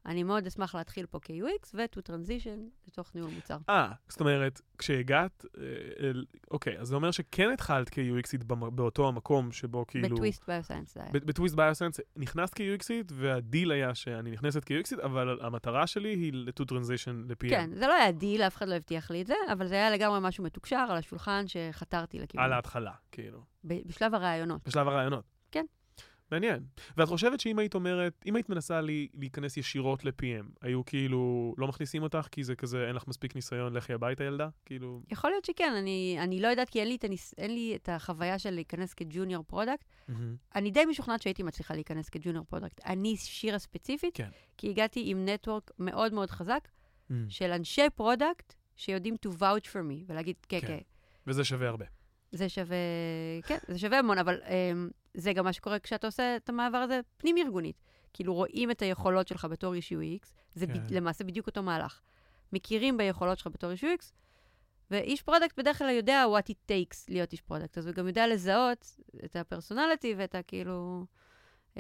אני מאוד אשמח להתחיל פה כ-UX ו-to transition לתוך ניהול מוצר. אה, זאת אומרת, כשהגעת, אה, אוקיי, אז זה אומר שכן התחלת כ-UXית באותו המקום שבו כאילו... בטוויסט ביוסיינס זה היה. בטוויסט ביוסיינס נכנסת כ-UXית, והדיל היה שאני נכנסת כ-UXית, אבל המטרה שלי היא ל-to transition ל-PM. כן, זה לא היה דיל, אף אחד לא הבטיח לי את זה, אבל זה היה לגמרי משהו מתוקשר על השולחן שחתרתי לכיוון. על ההתחלה, כאילו. בשלב הראיונות. בשלב הראיונות. מעניין. ואת חושבת שאם היית אומרת, אם היית מנסה לי, להיכנס ישירות ל-PM, היו כאילו לא מכניסים אותך כי זה כזה, אין לך מספיק ניסיון, לכי הביתה ילדה? כאילו... יכול להיות שכן, אני, אני לא יודעת כי אין לי, את הניס, אין לי את החוויה של להיכנס כ junior product. מהמם. אני די משוכנעת שהייתי מצליחה להיכנס כ junior product. אני שירה ספציפית, כן. כי הגעתי עם network מאוד מאוד חזק מהמם. של אנשי product שיודעים to vouch for me, ולהגיד, כן, כן. כן, וזה שווה הרבה. זה שווה, כן, זה שווה המון, אבל um, זה גם מה שקורה כשאתה עושה את המעבר הזה פנים-ארגונית. כאילו רואים את היכולות שלך בתור איש UX, זה כן. ב- למעשה בדיוק אותו מהלך. מכירים ביכולות שלך בתור איש UX, ואיש product בדרך כלל יודע what it takes להיות איש product, אז הוא גם יודע לזהות את ה personality ואת ה, כאילו,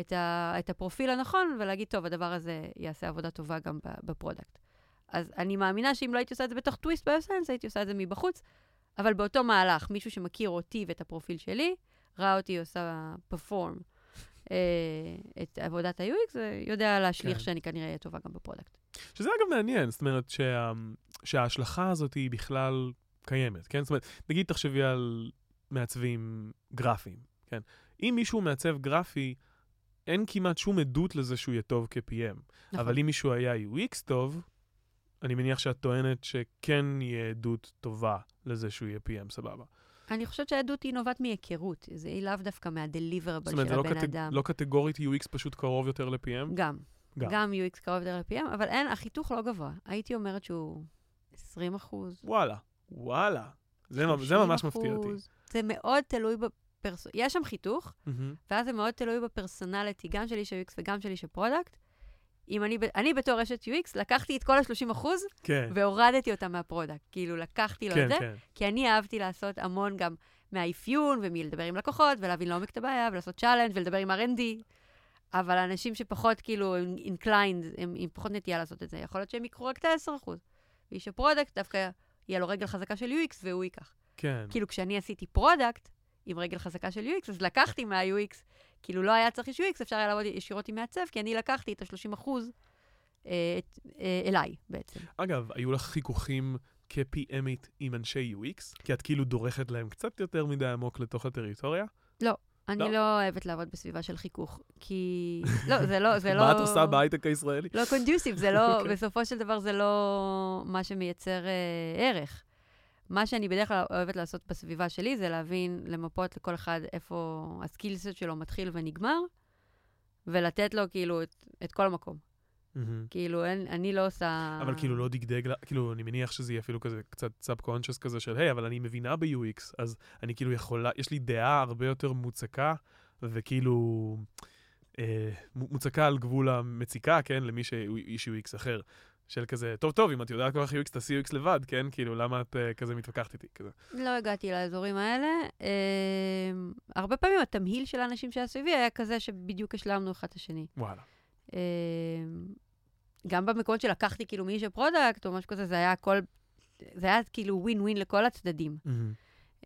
את, ה, את הפרופיל הנכון, ולהגיד, טוב, הדבר הזה יעשה עבודה טובה גם ב product. אז אני מאמינה שאם לא הייתי עושה את זה בתוך Twist Bioscience, הייתי עושה את זה מבחוץ, אבל באותו מהלך, מישהו שמכיר אותי ואת הפרופיל שלי, ראה אותי עושה perform אה, את עבודת ה-UX, ויודע להשליך כן. שאני כנראה אהיה טובה גם ב product. שזה אגב מעניין, זאת אומרת שה, שההשלכה הזאת היא בכלל קיימת, כן? זאת אומרת, נגיד תחשבי על מעצבים גרפיים, כן? אם מישהו מעצב גרפי, אין כמעט שום עדות לזה שהוא יהיה טוב כ-PM. נכון. אבל אם מישהו היה UX טוב, אני מניח שאת טוענת שכן יהיה עדות טובה לזה שהוא יהיה PM, סבבה. אני חושבת שהעדות היא נובעת מהיכרות, זה היא לאו דווקא מהדליברבל של לא, הבן קטג... אדם. לא קטגורית UX פשוט קרוב יותר ל-PM? גם. גם. גם UX קרוב יותר ל-PM, אבל אין, החיתוך לא גבוה. הייתי אומרת שהוא 20 אחוז. וואלה, וואלה. זה, זה ממש מפתיע אותי. זה מאוד תלוי ב-personality. יש שם חיתוך, מהמם. ואז זה מאוד תלוי ב-personality, גם של איש ה-UX וגם של איש ה-product. אם אני, אני בתור אשת UX, לקחתי את כל ה-30 אחוז כן, והורדתי אותם מה-product. כאילו, לקחתי לו כן, את זה, כן. כי אני אהבתי לעשות המון גם מהאפיון ומלדבר עם לקוחות ולהבין לעומק את הבעיה ולעשות challenge ולדבר עם R&D. אבל האנשים שפחות כאילו inclined, הם עם פחות נטייה לעשות את זה, יכול להיות שהם יקחו רק את ה-10%. ואיש ה-product דווקא יהיה לו רגל חזקה של UX והוא ייקח. כן. כאילו, כשאני עשיתי product עם רגל חזקה של UX, אז לקחתי מה-UX, כאילו לא היה צריך UX, אפשר היה לעבוד ישירות עם מעצב, כי אני לקחתי את ה-30 אחוז אה, אה, אליי בעצם. אגב, היו לך חיכוכים כ-PMית עם אנשי UX? כי את כאילו דורכת להם קצת יותר מדי עמוק לתוך הטריטוריה? אני לא? לא אוהבת לעבוד בסביבה של חיכוך, כי... לא, זה לא... זה לא... מה את עושה בהייטק הישראלי? לא conducive, זה לא, אוקיי. בסופו של דבר זה לא מה שמייצר אה, ערך. מה שאני בדרך כלל אוהבת לעשות בסביבה שלי זה להבין, למפות לכל אחד איפה הסקילסט שלו מתחיל ונגמר, ולתת לו כאילו את, את כל המקום. מהמם. כאילו, אין, אני לא עושה... אבל כאילו לא דגדג, כאילו אני מניח שזה יהיה אפילו כזה קצת subconscious כזה של, היי, אבל אני מבינה ב-UX, אז אני כאילו יכולה, יש לי דעה הרבה יותר מוצקה, וכאילו אה, מוצקה על גבול המציקה, כן, למי שאיש UX אחר. של כזה, טוב, טוב, אם את יודעת כל כך UX, תעשי UX לבד, כן? כאילו, למה את אה, כזה מתווכחת איתי? כזה. לא הגעתי לאזורים האלה. אה, הרבה פעמים התמהיל של האנשים שהיה סביבי היה כזה שבדיוק השלמנו אחד את השני. וואלה. אה, גם במקומות שלקחתי כאילו מאיש ה-product או משהו כזה, זה היה הכל, זה היה כאילו ווין ווין לכל הצדדים. מהמם.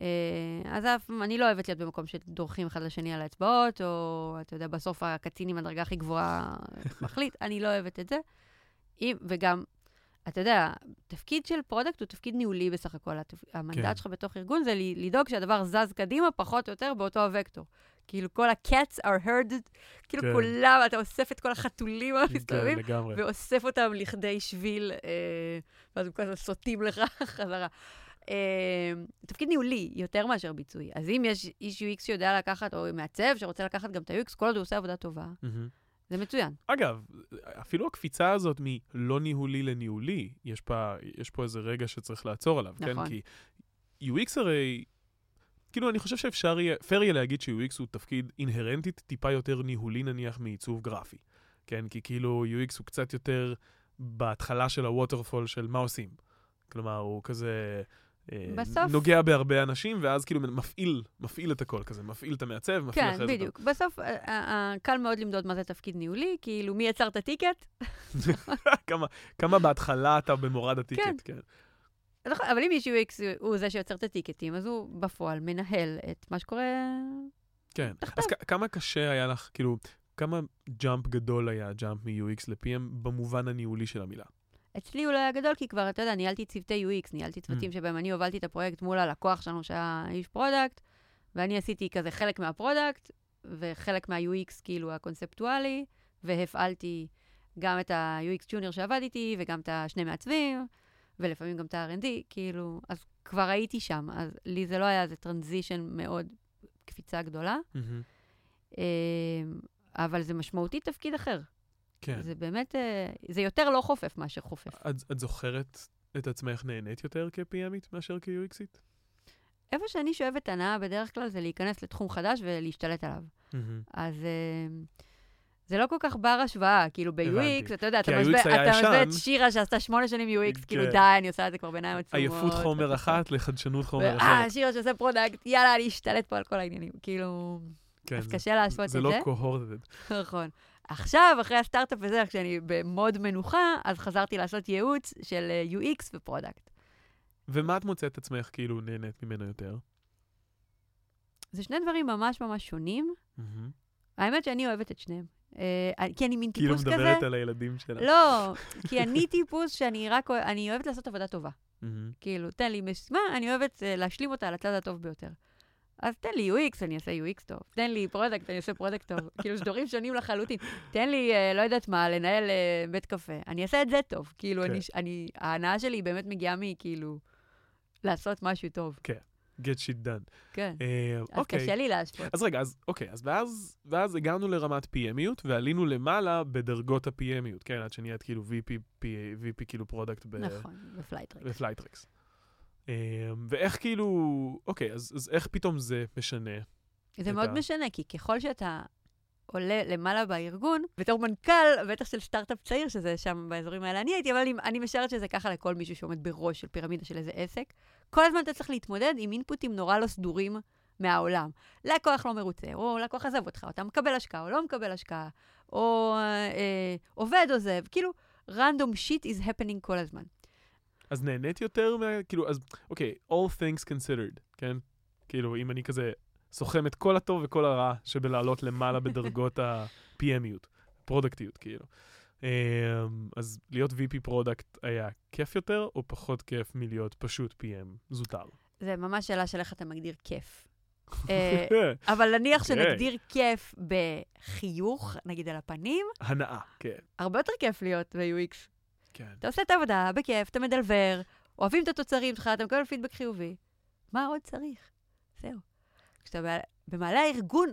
אה, אז אף, אני לא אוהבת להיות במקום שדורכים אחד לשני על האצבעות, או אתה יודע, בסוף הקצין עם הדרגה הכי גבוהה מחליט, אני לא אוהבת את זה. אם, וגם, אתה יודע, תפקיד של product הוא תפקיד ניהולי בסך הכל. התפ... המנדט כן. שלך בתוך ארגון זה לדאוג שהדבר זז קדימה פחות או יותר באותו הווקטור. כאילו כל ה-cats are herded, כאילו כן. כולם, אתה אוסף את כל החתולים כן, המסתובבים, לגמרי. ואוסף אותם לכדי שביל, אה, ואז הם כזה סוטים לך חזרה. אה, תפקיד ניהולי יותר מאשר ביצועי. אז אם יש איש UX שיודע לקחת, או מעצב שרוצה לקחת גם את ה-UX, כל עוד הוא עושה עבודה טובה, מהמם. זה מצוין. אגב, אפילו הקפיצה הזאת מלא ניהולי לניהולי, יש פה, יש פה איזה רגע שצריך לעצור עליו, נכון. כן? כי UX הרי, כאילו, אני חושב שאפשר יהיה, פייר יהיה להגיד ש-UX הוא תפקיד אינהרנטית טיפה יותר ניהולי נניח מעיצוב גרפי, כן? כי כאילו UX הוא קצת יותר בהתחלה של הווטרפול של מה עושים. כלומר, הוא כזה... אה, בסוף- נוגע בהרבה אנשים, ואז כאילו מפעיל, מפעיל את הכל כזה, מפעיל את המעצב, מפעיל כן, אחרי זה את ה- בדיוק. בסוף, אה, אה, קל מאוד למדוד מה זה תפקיד ניהולי, כאילו, מי יצר את ה-ticket? כמה, כמה בהתחלה אתה במורד ה-ticket, כן. כן. נכון, אבל אם איש UX הוא זה שיוצר את ה-tickets, אז הוא בפועל מנהל את מה שקורה... כן. תחתיו. אז כמה קשה היה לך, כאילו, כמה jump גדול היה jump מ-UX ל-PM במובן הניהולי של המילה? אצלי הוא לא היה גדול, כי כבר, אתה יודע, ניהלתי צוותי UX, ניהלתי צוותים Mm. שבהם אני הובלתי את הפרויקט מול הלקוח שלנו, שהיה איש product, ואני עשיתי כזה חלק מה-product, וחלק מה-UX כאילו הקונספטואלי, והפעלתי גם את ה-UX junior שעבד איתי, וגם את השני מעצבים, ולפעמים גם את ה-R&D, כאילו, אז כבר הייתי שם, אז לי זה לא היה איזה transition מאוד, קפיצה גדולה, אה, אבל זה משמעותית תפקיד אחר. כן. זה באמת, אה, זה יותר לא חופף מאשר חופף. את, את זוכרת את עצמך נהנית יותר כ-PMית מאשר כ-UXית? איפה שאני שואבת הנאה בדרך כלל זה להיכנס לתחום חדש ולהשתלט עליו. אז אה, זה לא כל כך בר השוואה, כאילו. ב-UX, אתה יודע, אתה משווה משווה את. שירה שעשתה שמונה שנים UX, כאילו כן. די, אני עושה את זה כבר בעיניים עצומות. עייפות חומר. אחת לחדשנות חומר אה, אחרת. שירה שעושה product, יאללה, אני אשתלט פה על כל העניינים. כאילו, כן, אז זה- קשה להשוות את זה זה. לא cohorted. נכון. עכשיו, אחרי הסטארט-אפ הזה, כשאני במוד מנוחה, אז חזרתי לעשות ייעוץ של אה, UX ו-product. ומה את מוצאת עצמך כאילו נהנית ממנו יותר? זה שני דברים ממש ממש שונים. האמת שאני אוהבת את שניהם. אה, כי אני מין כאילו טיפוס כזה... מדברת על הילדים שלה. לא, כי אני טיפוס שאני רק אני אוהבת לעשות עבודה טובה. מהמם. כאילו, תן לי משימה, אני אוהבת אה, להשלים אותה על הצד הטוב ביותר. אז תן לי UX, אני אעשה UX טוב. תן לי product, אני אעשה product טוב. כאילו, זה דברים שונים לחלוטין. תן לי, אה, לא יודעת מה, לנהל אה, בית קפה. אני אעשה את זה טוב. כאילו, כן. אני, אני, ההנאה שלי באמת מגיעה מכאילו, לעשות משהו טוב. get shit done. כן. אה, אז אוקיי. קשה לי להשפוט. אז רגע, אז אוקיי, אז ואז, ואז הגענו לרמת PMיות ועלינו למעלה בדרגות ה-PMיות, כן, עד שנהיית כאילו VP, P, VP כאילו product ב- נכון, בפלייטרק. בפלייטריקס. אה, ואיך כאילו, אוקיי, אז, אז איך פתאום זה משנה? זה מאוד ה- משנה, כי ככל שאתה עולה למעלה בארגון, בתור מנכ"ל, בטח של סטארט-אפ צעיר, שזה שם באזורים האלה אני הייתי, אבל אני, אני משערת שזה ככה לכל מישהו שעומד בראש של פירמידה של איזה עסק. כל הזמן אתה צריך להתמודד עם אינפוטים נורא לא סדורים מהעולם. לקוח לא מרוצה, או לקוח עזב אותך, או אתה מקבל השקעה או לא מקבל השקעה, או אה, עובד עוזב, כאילו, random shit is happening כל הזמן. אז נהנית יותר מה... כאילו, אז אוקיי, all things considered, כן? כאילו, אם אני כזה סוכם את כל הטוב וכל הרע שבלעלות למעלה בדרגות ה-PMיות, פרודקטיות, כאילו. אמ, אז להיות VP product היה כיף יותר, או פחות כיף מלהיות פשוט PM זוטר? זה ממש שאלה של איך אתה מגדיר כיף. אה, אבל נניח אוקיי. שנגדיר כיף בחיוך, נגיד על הפנים, הנאה, כן. הרבה יותר כיף להיות ב-UX. כן. אתה עושה את העבודה בכיף, אתה מדלבר, אוהבים את התוצרים שלך, אתה מקבל פידבק חיובי. מה עוד צריך? זהו. כשאתה במעלה הארגון,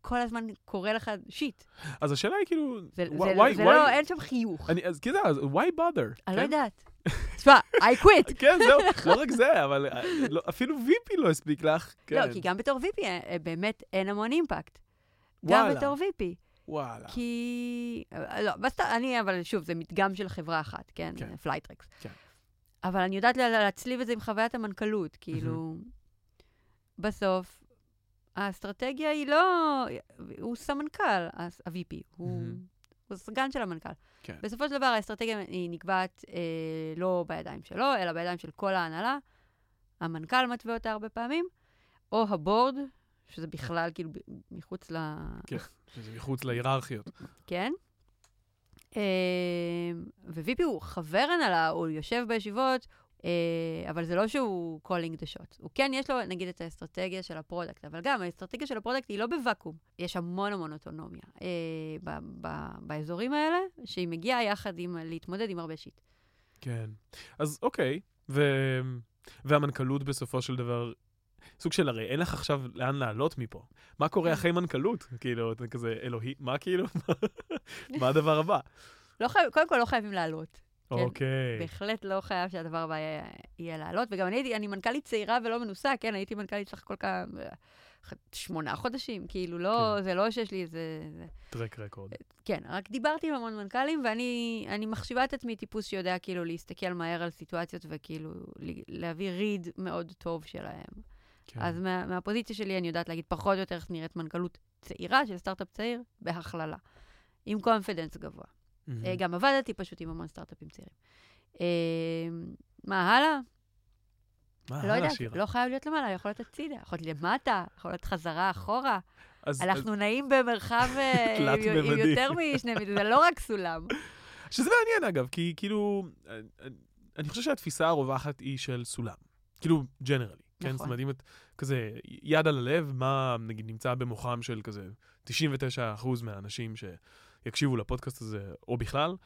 כל הזמן קורה לך shit. אז השאלה היא כאילו, זה, why- זה, why- זה why- לא, אין שם חיוך. אני, אז כזה, אז why bother? אני כן? לא יודעת. תשמע, I quit. כן, זהו, לא רק זה, אבל אה, לא- אפילו VP לא הספיק לך. כן. לא, כי גם בתור VP אה, אה, באמת אין המון impact. גם. בתור VP. וואלה. כי... אה, לא, בסדר, אני, אבל שוב, זה מדגם של חברה אחת, כן? כן. Flytrex. כן. אבל אני יודעת לה- להצליב את זה עם חוויית המנכ"לות, כאילו... בסוף, האסטרטגיה היא לא... הוא סמנכ"ל, ה-VP, הוא. הוא סגן של המנכ"ל. כן. בסופו של דבר, האסטרטגיה היא נקבעת אה, לא בידיים שלו, אלא בידיים של כל ההנהלה. המנכ"ל מתווה אותה הרבה פעמים, או ה board, שזה בכלל כאילו מחוץ ל... כן, שזה מחוץ להיררכיות. כן. אה, ו-VP הוא חבר הנהלה, הוא יושב בישיבות, אה, אבל זה לא שהוא calling the shots. הוא כן, יש לו נגיד את האסטרטגיה של ה product, אבל גם האסטרטגיה של ה product היא לא בוואקום. יש המון המון אוטונומיה אה, ב- ב- באזורים האלה, שהיא מגיעה יחד עם להתמודד עם הרבה שיט. כן. אז אוקיי, ו... והמנכ"לות בסופו של דבר, סוג של הרי אין לך עכשיו לאן לעלות מפה. מה כן. קורה אחרי מנכ"לות? כאילו, אתה כזה, אלוהי, מה כאילו? מה הדבר הבא? לא חייב, קודם כל לא חייבים לעלות. כן. אוקיי. בהחלט לא חייב שהדבר הבא יהיה, יהיה לעלות. וגם אני הייתי, אני מנכ"לית צעירה ולא מנוסה, כן, הייתי מנכ"לית סך הכל כמה... שמונה חודשים, כאילו, לא, כן. זה לא שיש לי איזה... זה- track record. כן, רק דיברתי עם המון מנכ"לים, ואני אני מחשיבה את עצמי טיפוס שיודע כאילו להסתכל מהר על סיטואציות וכאילו להביא read מאוד טוב שלהם. כן. אז מה, מהפוזיציה שלי אני יודעת להגיד פחות או יותר איך נראית מנכ"לות צעירה של סטארט-אפ צעיר, בהכללה. עם confidence גבוה. אה, גם עבדתי פשוט עם המון סטארט-אפים צעירים. אה, מה הלאה? מה לא הלאה, שירה? לא חייב להיות למעלה, יכול להיות הצידה, יכול להיות למטה, יכול להיות חזרה אחורה. אז- אנחנו נעים במרחב אה, עם עם. יותר משני מילים, זה לא רק סולם. שזה מעניין אגב, כי כאילו, אה, אני חושב שהתפיסה הרווחת היא של סולם. כאילו, ג'נרלי. כן, נכון. זאת אומרת, אם את כזה, יד על הלב, מה נגיד נמצא במוחם של כזה 99% מהאנשים שיקשיבו לפודקאסט הזה, או בכלל,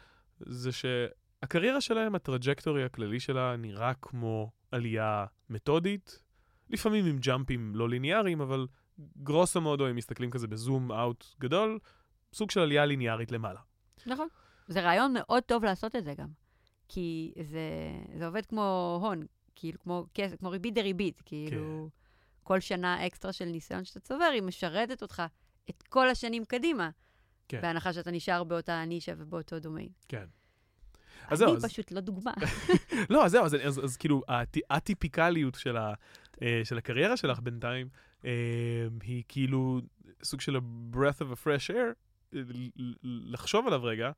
זה שהקריירה שלהם, הטראג'קטורי הכללי שלה, נראה כמו עלייה מתודית, לפעמים עם ג'אמפים לא ליניאריים, אבל גרוסו מודו, אם מסתכלים כזה בזום אאוט גדול, סוג של עלייה ליניארית למעלה. נכון. זה רעיון מאוד טוב לעשות את זה גם. כי זה, זה עובד כמו הון, כאילו, כמו, כמו ריבית דריבית. כאילו, כל שנה אקסטרה של ניסיון שאתה צובר, היא משרתת אותך את כל השנים קדימה. כן. בהנחה שאתה נשאר באותה נישה ובאותו דומיין. כן. אז אני זהו, אז- פשוט לא דוגמה. לא, אז זהו, אז, אז, אז כאילו, הטי- הטיפיקליות של, ה, אה, של הקריירה שלך בינתיים, אה, היא כאילו סוג של ה-breath of a fresh air, אה, לחשוב עליו רגע,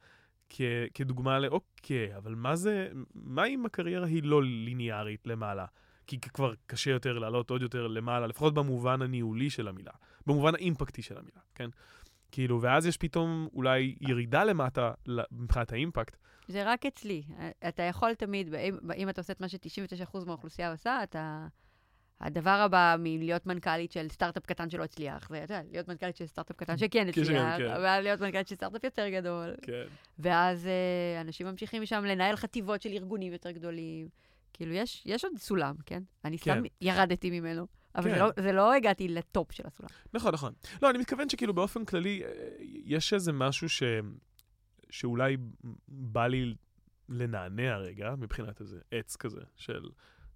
כ, כדוגמה לאוקיי, אבל מה זה, מה אם הקריירה היא לא ליניארית למעלה? כי כבר קשה יותר לעלות עוד יותר למעלה, לפחות במובן הניהולי של המילה, במובן האימפקטי של המילה, כן? כאילו, ואז יש פתאום אולי ירידה למטה מבחינת האימפקט, זה רק אצלי. אתה יכול תמיד, אם, אם אתה עושה את מה ש-99% מהאוכלוסייה עושה, אתה... הדבר הבא מלהיות מנכ"לית של סטארט-אפ קטן שלא הצליח, ואתה יודע, להיות מנכ"לית של סטארט-אפ קטן שכן כן, הצליח, כן. ואז להיות מנכ"לית של סטארט-אפ יותר גדול, כן. ואז אה, אנשים ממשיכים משם לנהל חטיבות של ארגונים יותר גדולים. כאילו, יש, יש עוד סולם, כן? אני כן. סתם ירדתי ממנו, אבל כן. זה, לא, זה לא הגעתי לטופ של הסולם. נכון, נכון. לא, אני מתכוון שכאילו באופן כללי, אה, יש איזה משהו ש... שאולי בא לי לנענע רגע, מבחינת איזה עץ כזה, של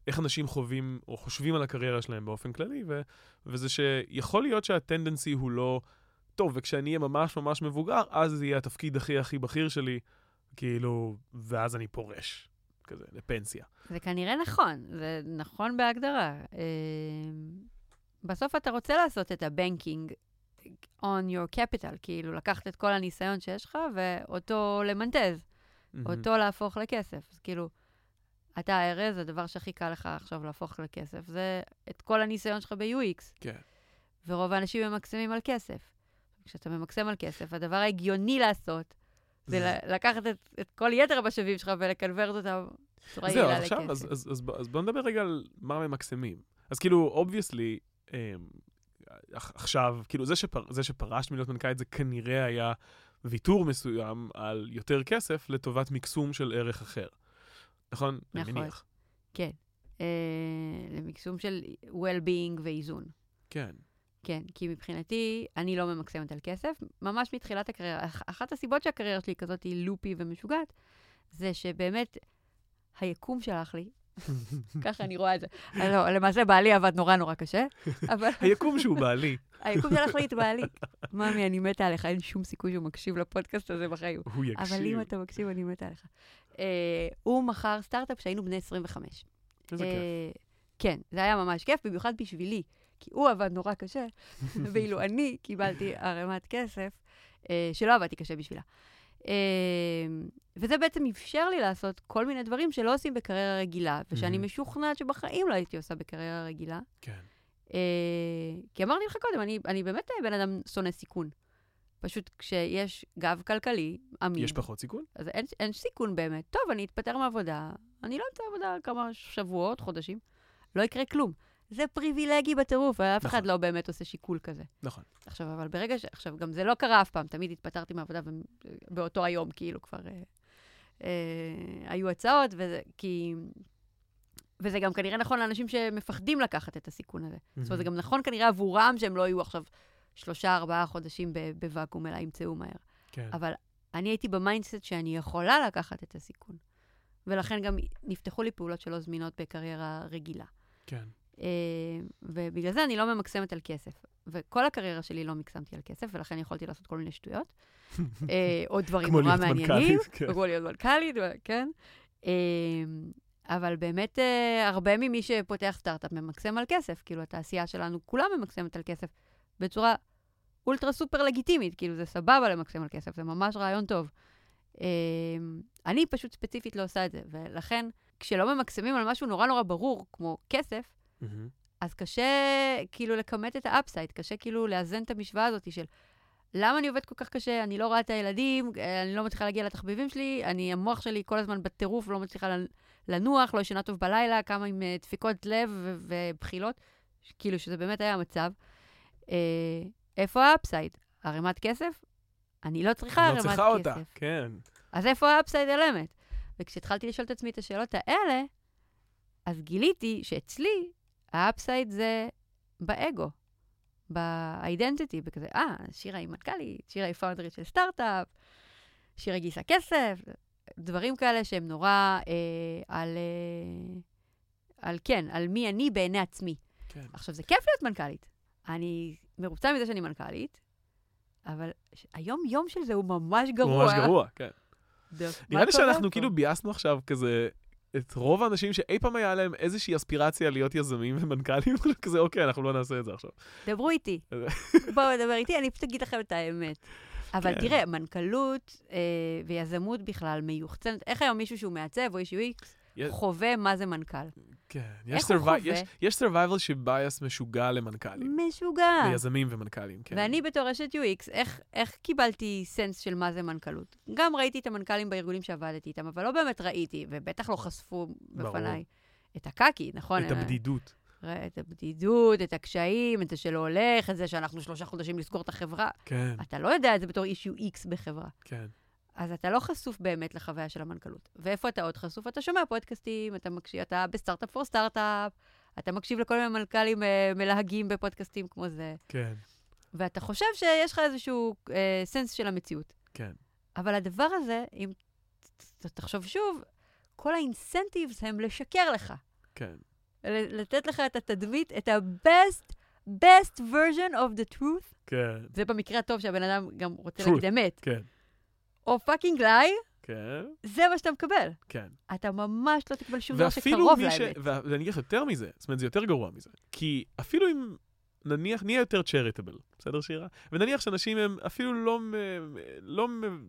איך אנשים חווים או חושבים על הקריירה שלהם באופן כללי, ו... וזה שיכול להיות שהטנדנסי הוא לא, טוב, וכשאני אהיה ממש ממש מבוגר, אז זה יהיה התפקיד הכי הכי בכיר שלי, כאילו, ואז אני פורש, כזה, לפנסיה. זה כנראה נכון, זה נכון בהגדרה. אה, בסוף אתה רוצה לעשות את הבנקינג on your capital, כאילו לקחת את כל הניסיון שיש לך ואותו למנטז, אותו להפוך לכסף. אז כאילו, אתה ארז, הדבר שהכי קל לך עכשיו להפוך לכסף, זה את כל הניסיון שלך ב-UX. כן. ורוב האנשים ממקסמים על כסף. כשאתה ממקסם על כסף, הדבר ההגיוני לעשות זה ל- לקחת את, את כל יתר המשאבים שלך ולקנברט אותם בצורה זהו, יעילה אז עכשיו, אז, לכסף. אז, אז, אז בוא נדבר רגע על מה ממקסמים. אז כאילו, obviously, עכשיו, כאילו, זה, שפר, זה שפרשת מלהיות מנכ"לית זה כנראה היה ויתור מסוים על יותר כסף לטובת מקסום של ערך אחר. נכון? אני נכון. מניח. כן. אה, למקסום של well-being ואיזון. כן. כן, כי מבחינתי, אני לא ממקסמת על כסף. ממש מתחילת הקריירה, אח- אחת הסיבות שהקריירה שלי כזאת היא לופי ומשוגעת, זה שבאמת היקום שלח לי, ככה אני רואה את זה. אה, לא, למעשה בעלי עבד נורא נורא קשה, אבל היקום שהוא בעלי, היקום שלח לי את בעלי. ממי, אני מתה עליך, אין שום סיכוי שהוא מקשיב לפודקאסט הזה בחיים. הוא יקשיב. אבל אם אתה מקשיב, אני מתה עליך. אה, הוא מכר סטארט-אפ שהיינו בני 25. איזה כיף. אה, כן, זה היה ממש כיף, במיוחד בשבילי, כי הוא עבד נורא קשה, ואילו אני קיבלתי ערימת כסף שלא עבדתי קשה בשבילה. אה, וזה בעצם אפשר לי לעשות כל מיני דברים שלא עושים בקריירה רגילה, ושאני מהמם. משוכנעת שבחיים לא הייתי עושה בקריירה רגילה. כן. אה, כי אמרתי לך קודם, אני, אני באמת אה, בן אדם שונא סיכון. פשוט כשיש גב כלכלי אמין, יש פחות סיכון? אז אין, אין סיכון באמת. טוב, אני אתפטר מהעבודה, אני לא אמצא עבודה כמה שבועות, חודשים, לא יקרה כלום. זה פריבילגי בטירוף, אף אחד נכון. לא באמת עושה שיקול כזה. נכון. עכשיו, אבל ברגע ש... עכשיו, גם זה לא קרה אף פעם, תמיד התפטרתי מהעבודה ובאותו היום, כאילו, כבר אה, אה, היו הצעות, וזה, כי... וזה גם כנראה נכון לאנשים שמפחדים לקחת את הסיכון הזה. זאת אומרת, זה גם נכון כנראה עבורם שהם לא יהיו עכשיו שלושה, ארבעה חודשים בוואקום, אלא ימצאו מהר. כן. אבל אני הייתי ב mindset שאני יכולה לקחת את הסיכון. ולכן גם נפתחו לי פעולות שלא זמינות בקריירה רגילה. כן. אה, ובגלל זה אני לא ממקסמת על כסף. וכל הקריירה שלי לא מקסמתי על כסף, ולכן יכולתי לעשות כל מיני שטויות. אה, או דברים נורא מעניינים. מנכ"לית, כן. כמו להיות מנכ"לית, כן. אה, אבל באמת, הרבה ממי שפותח סטארט-אפ ממקסם על כסף. כאילו, התעשייה שלנו כולה ממקסמת על כסף בצורה אולטרה סופר לגיטימית. כאילו, זה סבבה למקסם על כסף, זה ממש רעיון טוב. אני פשוט ספציפית לא עושה את זה, ולכן, כשלא ממקסמים על משהו נורא נורא ברור, כמו כסף, מהמם. אז קשה כאילו לכמת את ה upside, קשה כאילו לאזן את המשוואה הזאת של למה אני עובד כל כך קשה, אני לא רואה את הילדים, אה, אני לא מצליחה להגיע לתחביבים שלי, אני, המוח שלי כל הזמן בטירוף, לא מצליחה לנ- לנוח, לא ישנה טוב בלילה, כמה עם אה, דפיקות לב ובחילות, ש- כאילו שזה באמת היה המצב. אה, איפה ה upside? ערימת כסף? אני לא צריכה אני ערימת לא כסף. צריכה אותה, כן. אז איפה ה upside אלמנט? וכשהתחלתי לשאול את עצמי את השאלות האלה, אז גיליתי שאצלי ה upside זה באגו, ב identity, בכזה, אה, שירה היא מנכ"לית, שירה היא פאונדרית של סטארט-אפ, שירה גייסה כסף, דברים כאלה שהם נורא אה, על, אה, על, כן, על מי אני בעיני עצמי. כן. עכשיו, זה כיף להיות מנכ"לית. אני מרוצה מזה שאני מנכ"לית, אבל היום-יום של זה הוא ממש הוא גרוע. ממש גרוע, כן. נראה לי שאנחנו פה? כאילו ביאסנו עכשיו כזה את רוב האנשים שאי פעם היה להם איזושהי אספירציה להיות יזמים ומנכ"לים, כזה אוקיי, אנחנו לא נעשה את זה עכשיו. דברו איתי. בואו נדבר איתי, אני פשוט אגיד לכם את האמת. אבל כן. תראה, מנכ"לות אה, ויזמות בכלל מיוחצנת, איך היום מישהו שהוא מעצב או איש UX חווה מה זה מנכ"ל? כן, יש איך הוא חווה? יש- יש survival שבייס משוגע למנכ"לים. משוגע. ליזמים ומנכ"לים, כן. ואני בתור אשת UX, איך, איך קיבלתי סנס של מה זה מנכ"לות? גם ראיתי את המנכ"לים בארגונים שעבדתי איתם, אבל לא באמת ראיתי, ובטח לא חשפו ברור. בפניי את הקקי, נכון? את הבדידות. ראה את הבדידות, את הקשיים, את זה שלא הולך, את זה שאנחנו שלושה חודשים לסגור את החברה. כן, אתה לא יודע את זה בתור איש UX בחברה. כן. אז אתה לא חשוף באמת לחוויה של המנכ"לות. ואיפה אתה עוד חשוף? אתה שומע פודקאסטים, אתה מקשיב, אתה בסטארט-אפ פור סטארט-אפ, אתה מקשיב לכל מיני מנכ"לים אה, מלהגים בפודקאסטים כמו זה, כן, ואתה חושב שיש לך איזשהו אה, סנס של המציאות. כן. אבל הדבר הזה, אם תחשוב שוב, כל האינסנטיבס הם לשקר לך. כן. לתת לך את התדמית, את ה-best, best version of the truth. כן, זה במקרה הטוב שהבן אדם גם רוצה. להגיד אמת. כן, או fucking lie, כן, זה מה שאתה מקבל. כן. אתה ממש לא תקבל שום דבר שקרוב ש... לאמת. ואני אגיד לך יותר מזה, זאת אומרת, זה יותר גרוע מזה. כי אפילו אם נניח, נהיה יותר charitable, בסדר שירה? ונניח שאנשים הם אפילו לא, לא מ-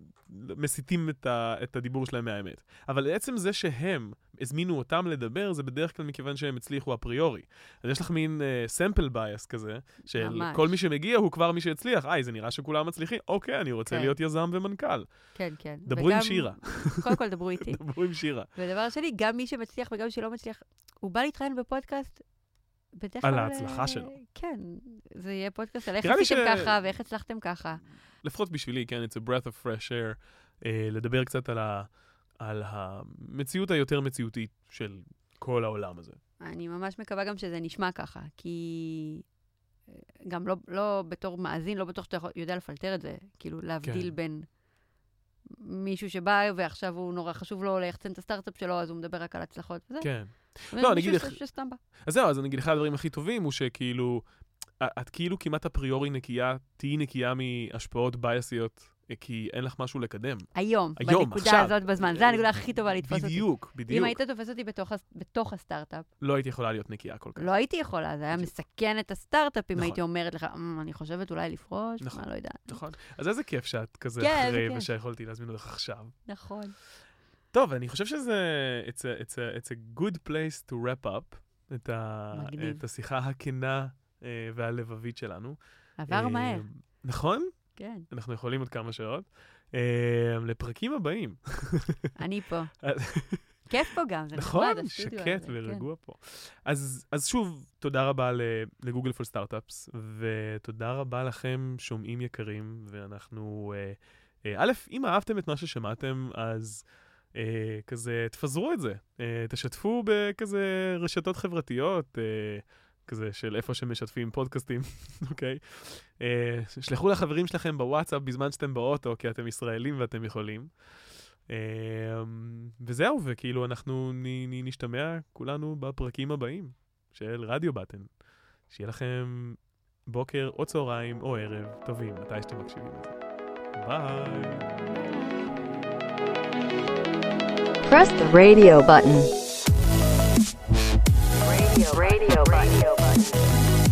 מסיטים את, ה, את הדיבור שלהם מהאמת. אבל עצם זה שהם הזמינו אותם לדבר, זה בדרך כלל מכיוון שהם הצליחו אפריורי. אז יש לך מין sample uh, bias כזה, של ממש. כל מי שמגיע הוא כבר מי שהצליח. היי, זה נראה שכולם מצליחים, אוקיי, אני רוצה כן. להיות יזם ומנכ"ל. כן, כן. דברו עם וגם- שירה. קודם כל, דברו איתי. דברו עם שירה. ודבר שני, גם מי שמצליח וגם מי שלא מצליח, הוא בא להתראיין בפודקאסט, בדרך על כלל... ההצלחה אה, שלו. כן, זה יהיה פודקאסט על איך עשיתם ש- ככה ואיך הצלחתם ככה. לפחות בשבילי, כן, it's a breath of fresh air, אה, לדבר קצת על, ה, על המציאות היותר מציאותית של כל העולם הזה. אני ממש מקווה גם שזה נשמע ככה, כי אה, גם לא, לא בתור מאזין, לא בטוח שאתה יודע לפלטר את זה, כאילו להבדיל כן. בין מישהו שבא ועכשיו הוא נורא חשוב לו ליחצן את הסטארט-אפ שלו, אז הוא מדבר רק על הצלחות וזה. כן. לא, אני אגיד לך- שסתם בא. אז זהו, אז אני אגיד, אחד הדברים הכי טובים הוא שכאילו, את כאילו כמעט אפריורי נקייה, תהיי נקייה מהשפעות בייסיות, אה, כי אין לך משהו לקדם. היום, היום, בנקודה עכשיו. הזאת בזמן. זו הנקודה הכי טובה לתפוס אותי. בדיוק, בדיוק. אם היית תופס אותי בתוך, בתוך הסטארט-אפ, לא הייתי יכולה להיות נקייה כל כך. לא הייתי יכולה, זה היה בדיוק. מסכן את הסטארט-אפ אם נכון. הייתי אומרת לך, "אמ, אני חושבת אולי לפרוש, נכון. מה לא יודעת. נכון. אז איזה כיף שאת כזה כן, אחרי. ושיכולתי להזמין אותך עכשיו. נכון. טוב, אני חושב שזה... It's a, it's a, it's a good place to wrap up את, ה, מגניב. את השיחה הכנה אה, והלבבית שלנו. עבר אה, מהר, נכון? כן. אנחנו יכולים עוד כמה שעות. אה, לפרקים הבאים. אני פה. כיף פה גם, זה נכון? נחמד, הסטודיו שקט כן. ורגוע פה. אז, אז שוב, תודה רבה לגוגל פול סטארט-אפס, ותודה רבה לכם, שומעים יקרים, ואנחנו... אה, אה, א', אם אהבתם את מה ששמעתם, אז אה, כזה תפזרו את זה. אה, תשתפו בכזה רשתות חברתיות, אה, כזה של איפה שמשתפים פודקאסטים, אוקיי? אה, שלחו לחברים שלכם בוואטסאפ בזמן שאתם באוטו, כי אתם ישראלים ואתם יכולים. אה, וזהו, וכאילו אנחנו נ, נ, נשתמע כולנו בפרקים הבאים של רדיו בטן. שיהיה לכם בוקר או צהריים או ערב טובים, מתי שאתם מקשיבים לזה. ביי. press the radio button. Radio, radio, radio button.